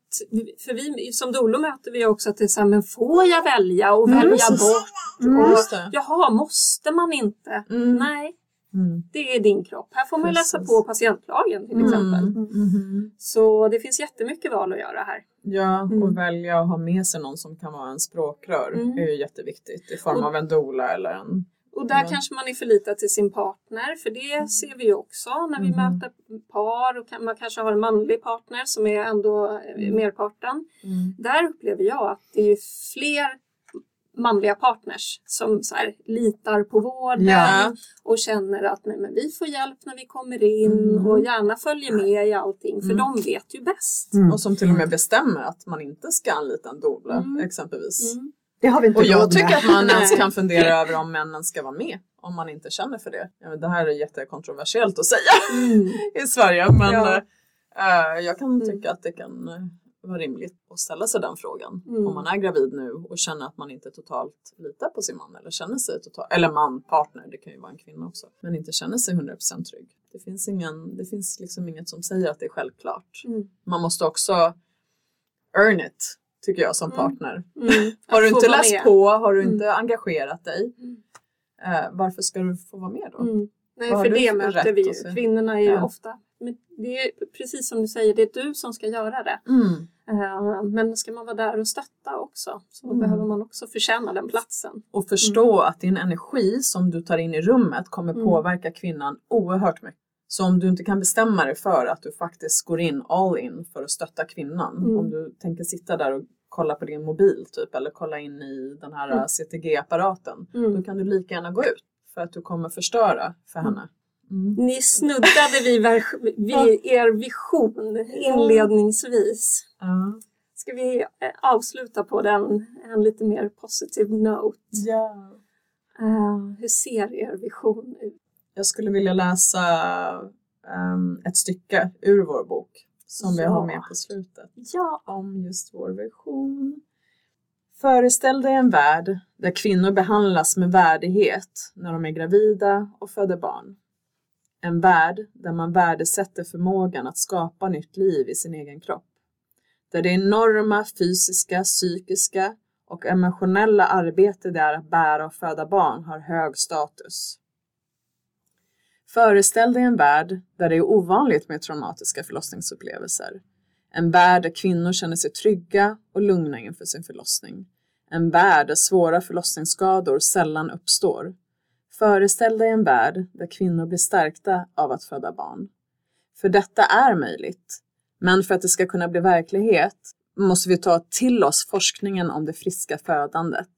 för vi som dolo möter vi också att det är så här, men får jag välja och mm. välja bort? Mm. Och, jaha, måste man inte? Mm. Nej, mm. det är din kropp. Här får man Precis. läsa på patientlagen till exempel. Mm. Mm-hmm. Så det finns jättemycket val att göra här. Ja, och välja att ha med sig någon som kan vara en språkrör är ju jätteviktigt i form och, av en dola eller en och där mm. kanske man är förlitad till sin partner, för det mm. ser vi ju också när vi mm. möter par och man kanske har en manlig partner som är ändå eh, mm. merparten. Mm. Där upplever jag att det är fler manliga partners som så här, litar på vården ja. och känner att nej, men vi får hjälp när vi kommer in mm. och gärna följer med i allting för de vet ju bäst. Och som till och med bestämmer att man inte ska anlita en doula exempelvis. Det har vi inte Och jag tycker att man ens kan fundera över om männen ska vara med om man inte känner för det. Ja, det här är jättekontroversiellt att säga mm. i Sverige men ja. äh, jag kan mm. tycka att det kan eh, vara rimligt att ställa sig den frågan. Mm. Om man är gravid nu och känner att man inte totalt litar på sin man eller känner sig totalt, eller man, partner, det kan ju vara en kvinna också, men inte känner sig 100% trygg. Det finns, ingen, det finns liksom inget som säger att det är självklart. Mm. Man måste också earn it tycker jag som mm. partner. Mm. har du inte läst med. på, har du mm. inte engagerat dig, eh, varför ska du få vara med då? Mm. Nej, för det möter vi ju. Kvinnorna är ju ja. ofta, men det är precis som du säger, det är du som ska göra det. Mm. Uh, men ska man vara där och stötta också så mm. behöver man också förtjäna den platsen. Och förstå att din energi som du tar in i rummet kommer påverka kvinnan oerhört mycket. Så om du inte kan bestämma dig för att du faktiskt går in all in för att stötta kvinnan. Mm. Om du tänker sitta där och kolla på din mobil typ eller kolla in i den här mm. CTG-apparaten. Mm. Då kan du lika gärna gå ut för att du kommer förstöra för mm. henne. Mm. Ni snuddade vid, vid er vision inledningsvis. Ska vi eh, avsluta på den en lite mer positiv note? Ja. Uh, hur ser er vision ut? Jag skulle vilja läsa um, ett stycke ur vår bok som ja. vi har med på slutet. Ja. Om just vår vision. Föreställ dig en värld där kvinnor behandlas med värdighet när de är gravida och föder barn. En värld där man värdesätter förmågan att skapa nytt liv i sin egen kropp. Där det enorma fysiska, psykiska och emotionella arbete det är att bära och föda barn har hög status. Föreställ dig en värld där det är ovanligt med traumatiska förlossningsupplevelser. En värld där kvinnor känner sig trygga och lugna inför sin förlossning. En värld där svåra förlossningsskador sällan uppstår. Föreställ dig en värld där kvinnor blir stärkta av att föda barn. För detta är möjligt. Men för att det ska kunna bli verklighet måste vi ta till oss forskningen om det friska födandet.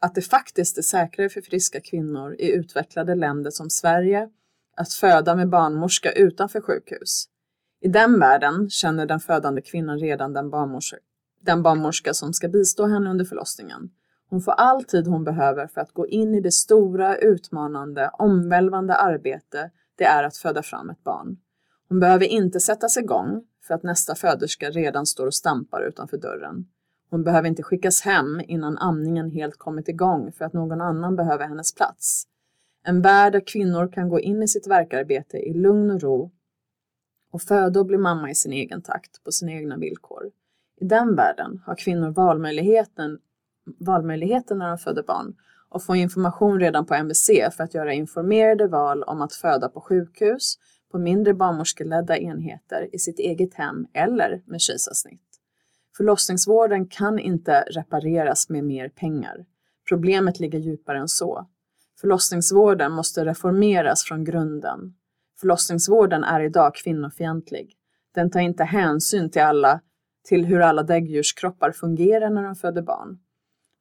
Att det faktiskt är säkrare för friska kvinnor i utvecklade länder som Sverige att föda med barnmorska utanför sjukhus. I den världen känner den födande kvinnan redan den barnmorska, den barnmorska som ska bistå henne under förlossningen. Hon får all tid hon behöver för att gå in i det stora, utmanande, omvälvande arbete det är att föda fram ett barn. Hon behöver inte sättas igång för att nästa föderska redan står och stampar utanför dörren. Hon behöver inte skickas hem innan amningen helt kommit igång för att någon annan behöver hennes plats. En värld där kvinnor kan gå in i sitt verkarbete i lugn och ro och föda och bli mamma i sin egen takt, på sina egna villkor. I den världen har kvinnor valmöjligheten, valmöjligheten när de föder barn och får information redan på MVC för att göra informerade val om att föda på sjukhus, på mindre barnmorskeledda enheter i sitt eget hem eller med kejsarsnitt. Förlossningsvården kan inte repareras med mer pengar. Problemet ligger djupare än så. Förlossningsvården måste reformeras från grunden. Förlossningsvården är idag kvinnofientlig. Den tar inte hänsyn till, alla, till hur alla däggdjurskroppar fungerar när de föder barn.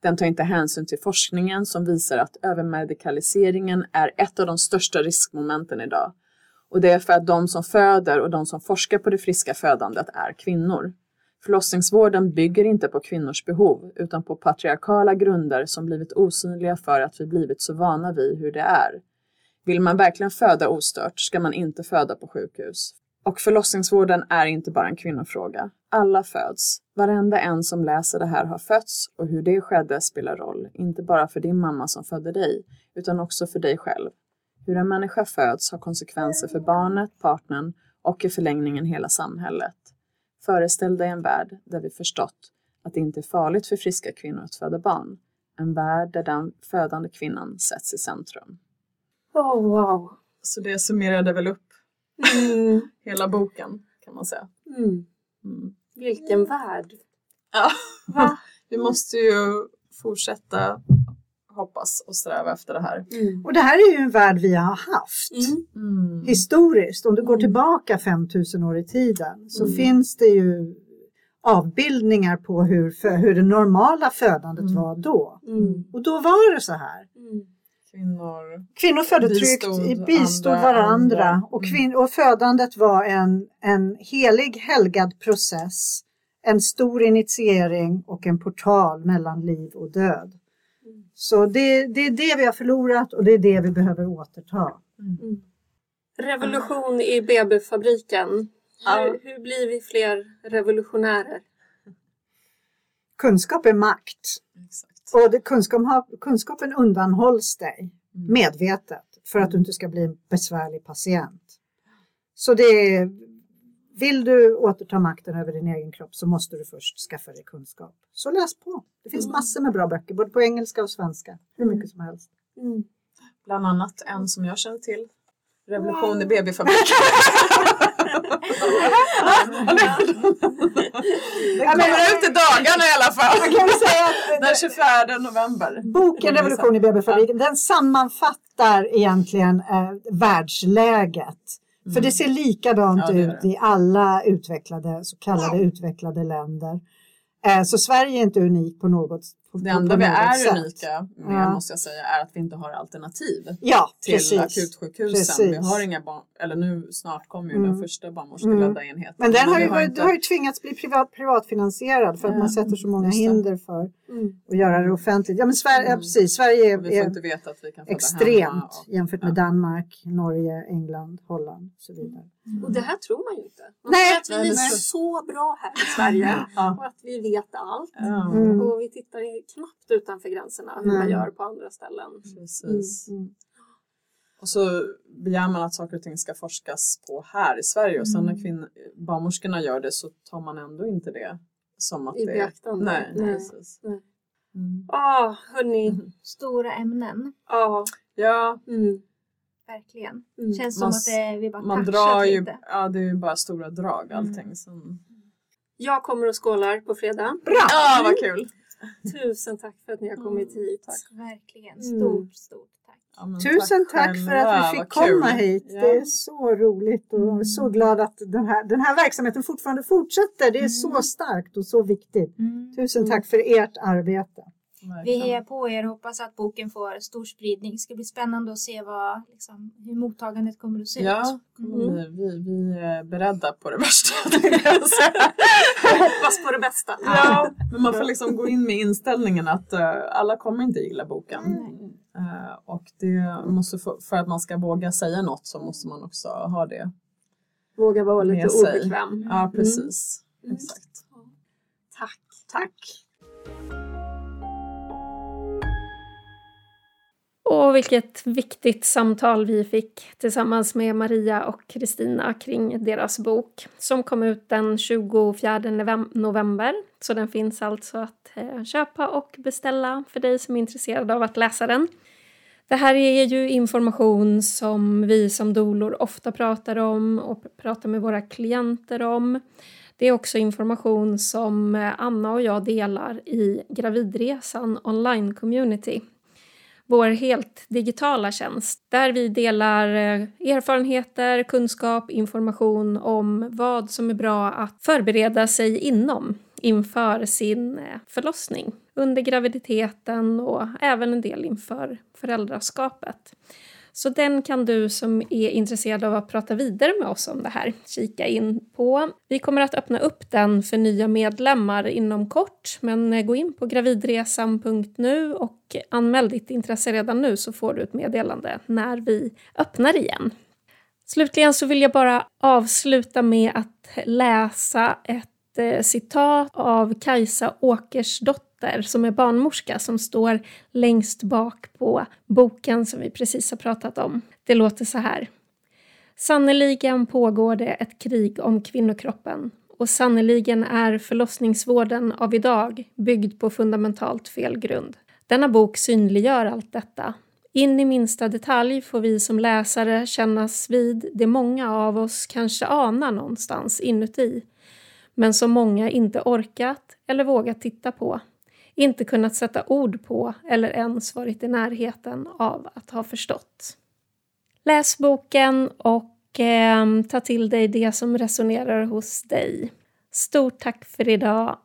Den tar inte hänsyn till forskningen som visar att övermedikaliseringen är ett av de största riskmomenten idag. Och det är för att de som föder och de som forskar på det friska födandet är kvinnor. Förlossningsvården bygger inte på kvinnors behov utan på patriarkala grunder som blivit osynliga för att vi blivit så vana vid hur det är. Vill man verkligen föda ostört ska man inte föda på sjukhus. Och förlossningsvården är inte bara en kvinnofråga. Alla föds. Varenda en som läser det här har fötts och hur det skedde spelar roll, inte bara för din mamma som födde dig, utan också för dig själv. Hur en människa föds har konsekvenser för barnet, partnern och i förlängningen hela samhället. Föreställ dig en värld där vi förstått att det inte är farligt för friska kvinnor att föda barn. En värld där den födande kvinnan sätts i centrum. Oh, wow! Så det summerade väl upp mm. hela boken kan man säga. Mm. Mm. Vilken värld! Ja, Va? vi måste ju fortsätta hoppas och sträva efter det här. Mm. Och det här är ju en värld vi har haft mm. mm. historiskt. Om du går mm. tillbaka 5000 år i tiden så mm. finns det ju avbildningar på hur, hur det normala födandet mm. var då. Och då var det så här. Kvinnor, Kvinnor födde tryggt, bistod andra, varandra andra. Och, kvin- och födandet var en, en helig helgad process. En stor initiering och en portal mellan liv och död. Så det, det är det vi har förlorat och det är det vi behöver återta. Mm. Revolution i BB-fabriken. Hur, ja. hur blir vi fler revolutionärer? Kunskap är makt. Exakt. Och det, kunskap, kunskapen undanhålls dig mm. medvetet för att du inte ska bli en besvärlig patient. Så det är vill du återta makten över din egen kropp så måste du först skaffa dig kunskap. Så läs på. Det finns mm. massor med bra böcker, både på engelska och svenska. Hur mycket som helst. Mm. Bland annat en som jag känner till. Revolution i BB-fabriken. Den kommer ut i dagarna i alla fall. Den 24 november. Boken Revolution i BB-fabriken den sammanfattar egentligen eh, världsläget för det ser likadant ja, det ut i alla utvecklade, så kallade utvecklade länder. Eh, så Sverige är inte unikt på något Det enda vi är sätt. unika med ja. måste jag säga är att vi inte har alternativ ja, till precis. akutsjukhusen. Precis. Vi har inga barn, eller nu snart kommer ju mm. den första barnmorskeledda mm. enheten. Men den har ju, har, inte... har ju tvingats bli privat, privatfinansierad för att man sätter så många hinder för mm. att göra det offentligt. Ja men Sverige, mm. precis, Sverige är, är extremt och, jämfört med Danmark, Norge, England, Holland och så vidare. Och det här tror man ju inte. Man Nej, tror att vi är så bra här i Sverige och att vi vet allt. Och vi tittar knappt utanför gränserna hur man gör på andra ställen. Precis. Mm. Mm. Och så begär man att saker och ting ska forskas på här i Sverige och sen när mm. kvinn- barnmorskorna gör det så tar man ändå inte det som att I det beaktande. Nej, nej, precis. Nej. Mm. Ah, hörni. Mm. Stora ämnen. Ah. Ja. Mm. Verkligen. Mm. Känns man, som att det, vi bara man drar ju, lite. Ja, det är ju bara stora drag allting. Mm. Som... Jag kommer och skålar på fredag. Bra! Ja, vad kul! Tusen tack för att ni har kommit mm, hit. Tack. Verkligen. Mm. Stort, stort tack. Ja, Tusen tack, tack för att vi fick komma hit. Ja. Det är så roligt och mm. så glad att den här, den här verksamheten fortfarande fortsätter. Det är mm. så starkt och så viktigt. Mm. Tusen tack för ert arbete. Vi hejar på er och hoppas att boken får stor spridning. Det ska bli spännande att se vad, liksom, hur mottagandet kommer att se ja, ut. Mm. Vi, vi är beredda på det värsta. hoppas på det bästa. Ja, men man får liksom gå in med inställningen att uh, alla kommer inte gilla boken. Uh, och det måste få, för att man ska våga säga något så måste man också ha det. Våga vara lite obekväm. Ja, precis. Mm. Exakt. Tack. Tack. Och vilket viktigt samtal vi fick tillsammans med Maria och Kristina kring deras bok som kom ut den 24 november. Så den finns alltså att eh, köpa och beställa för dig som är intresserad av att läsa den. Det här är ju information som vi som dolor ofta pratar om och pratar med våra klienter om. Det är också information som eh, Anna och jag delar i Gravidresan online-community. Vår helt digitala tjänst där vi delar eh, erfarenheter, kunskap, information om vad som är bra att förbereda sig inom inför sin eh, förlossning, under graviditeten och även en del inför föräldraskapet. Så den kan du som är intresserad av att prata vidare med oss om det här kika in på. Vi kommer att öppna upp den för nya medlemmar inom kort, men gå in på gravidresan.nu och anmäl ditt intresse redan nu så får du ett meddelande när vi öppnar igen. Slutligen så vill jag bara avsluta med att läsa ett eh, citat av Kajsa Åkersdotter som är barnmorska som står längst bak på boken som vi precis har pratat om. Det låter så här. Sannoliken pågår det ett krig om kvinnokroppen och sannoliken är förlossningsvården av idag byggd på fundamentalt fel grund. Denna bok synliggör allt detta. In i minsta detalj får vi som läsare kännas vid det många av oss kanske anar någonstans inuti men som många inte orkat eller vågat titta på, inte kunnat sätta ord på eller ens varit i närheten av att ha förstått. Läs boken och eh, ta till dig det som resonerar hos dig. Stort tack för idag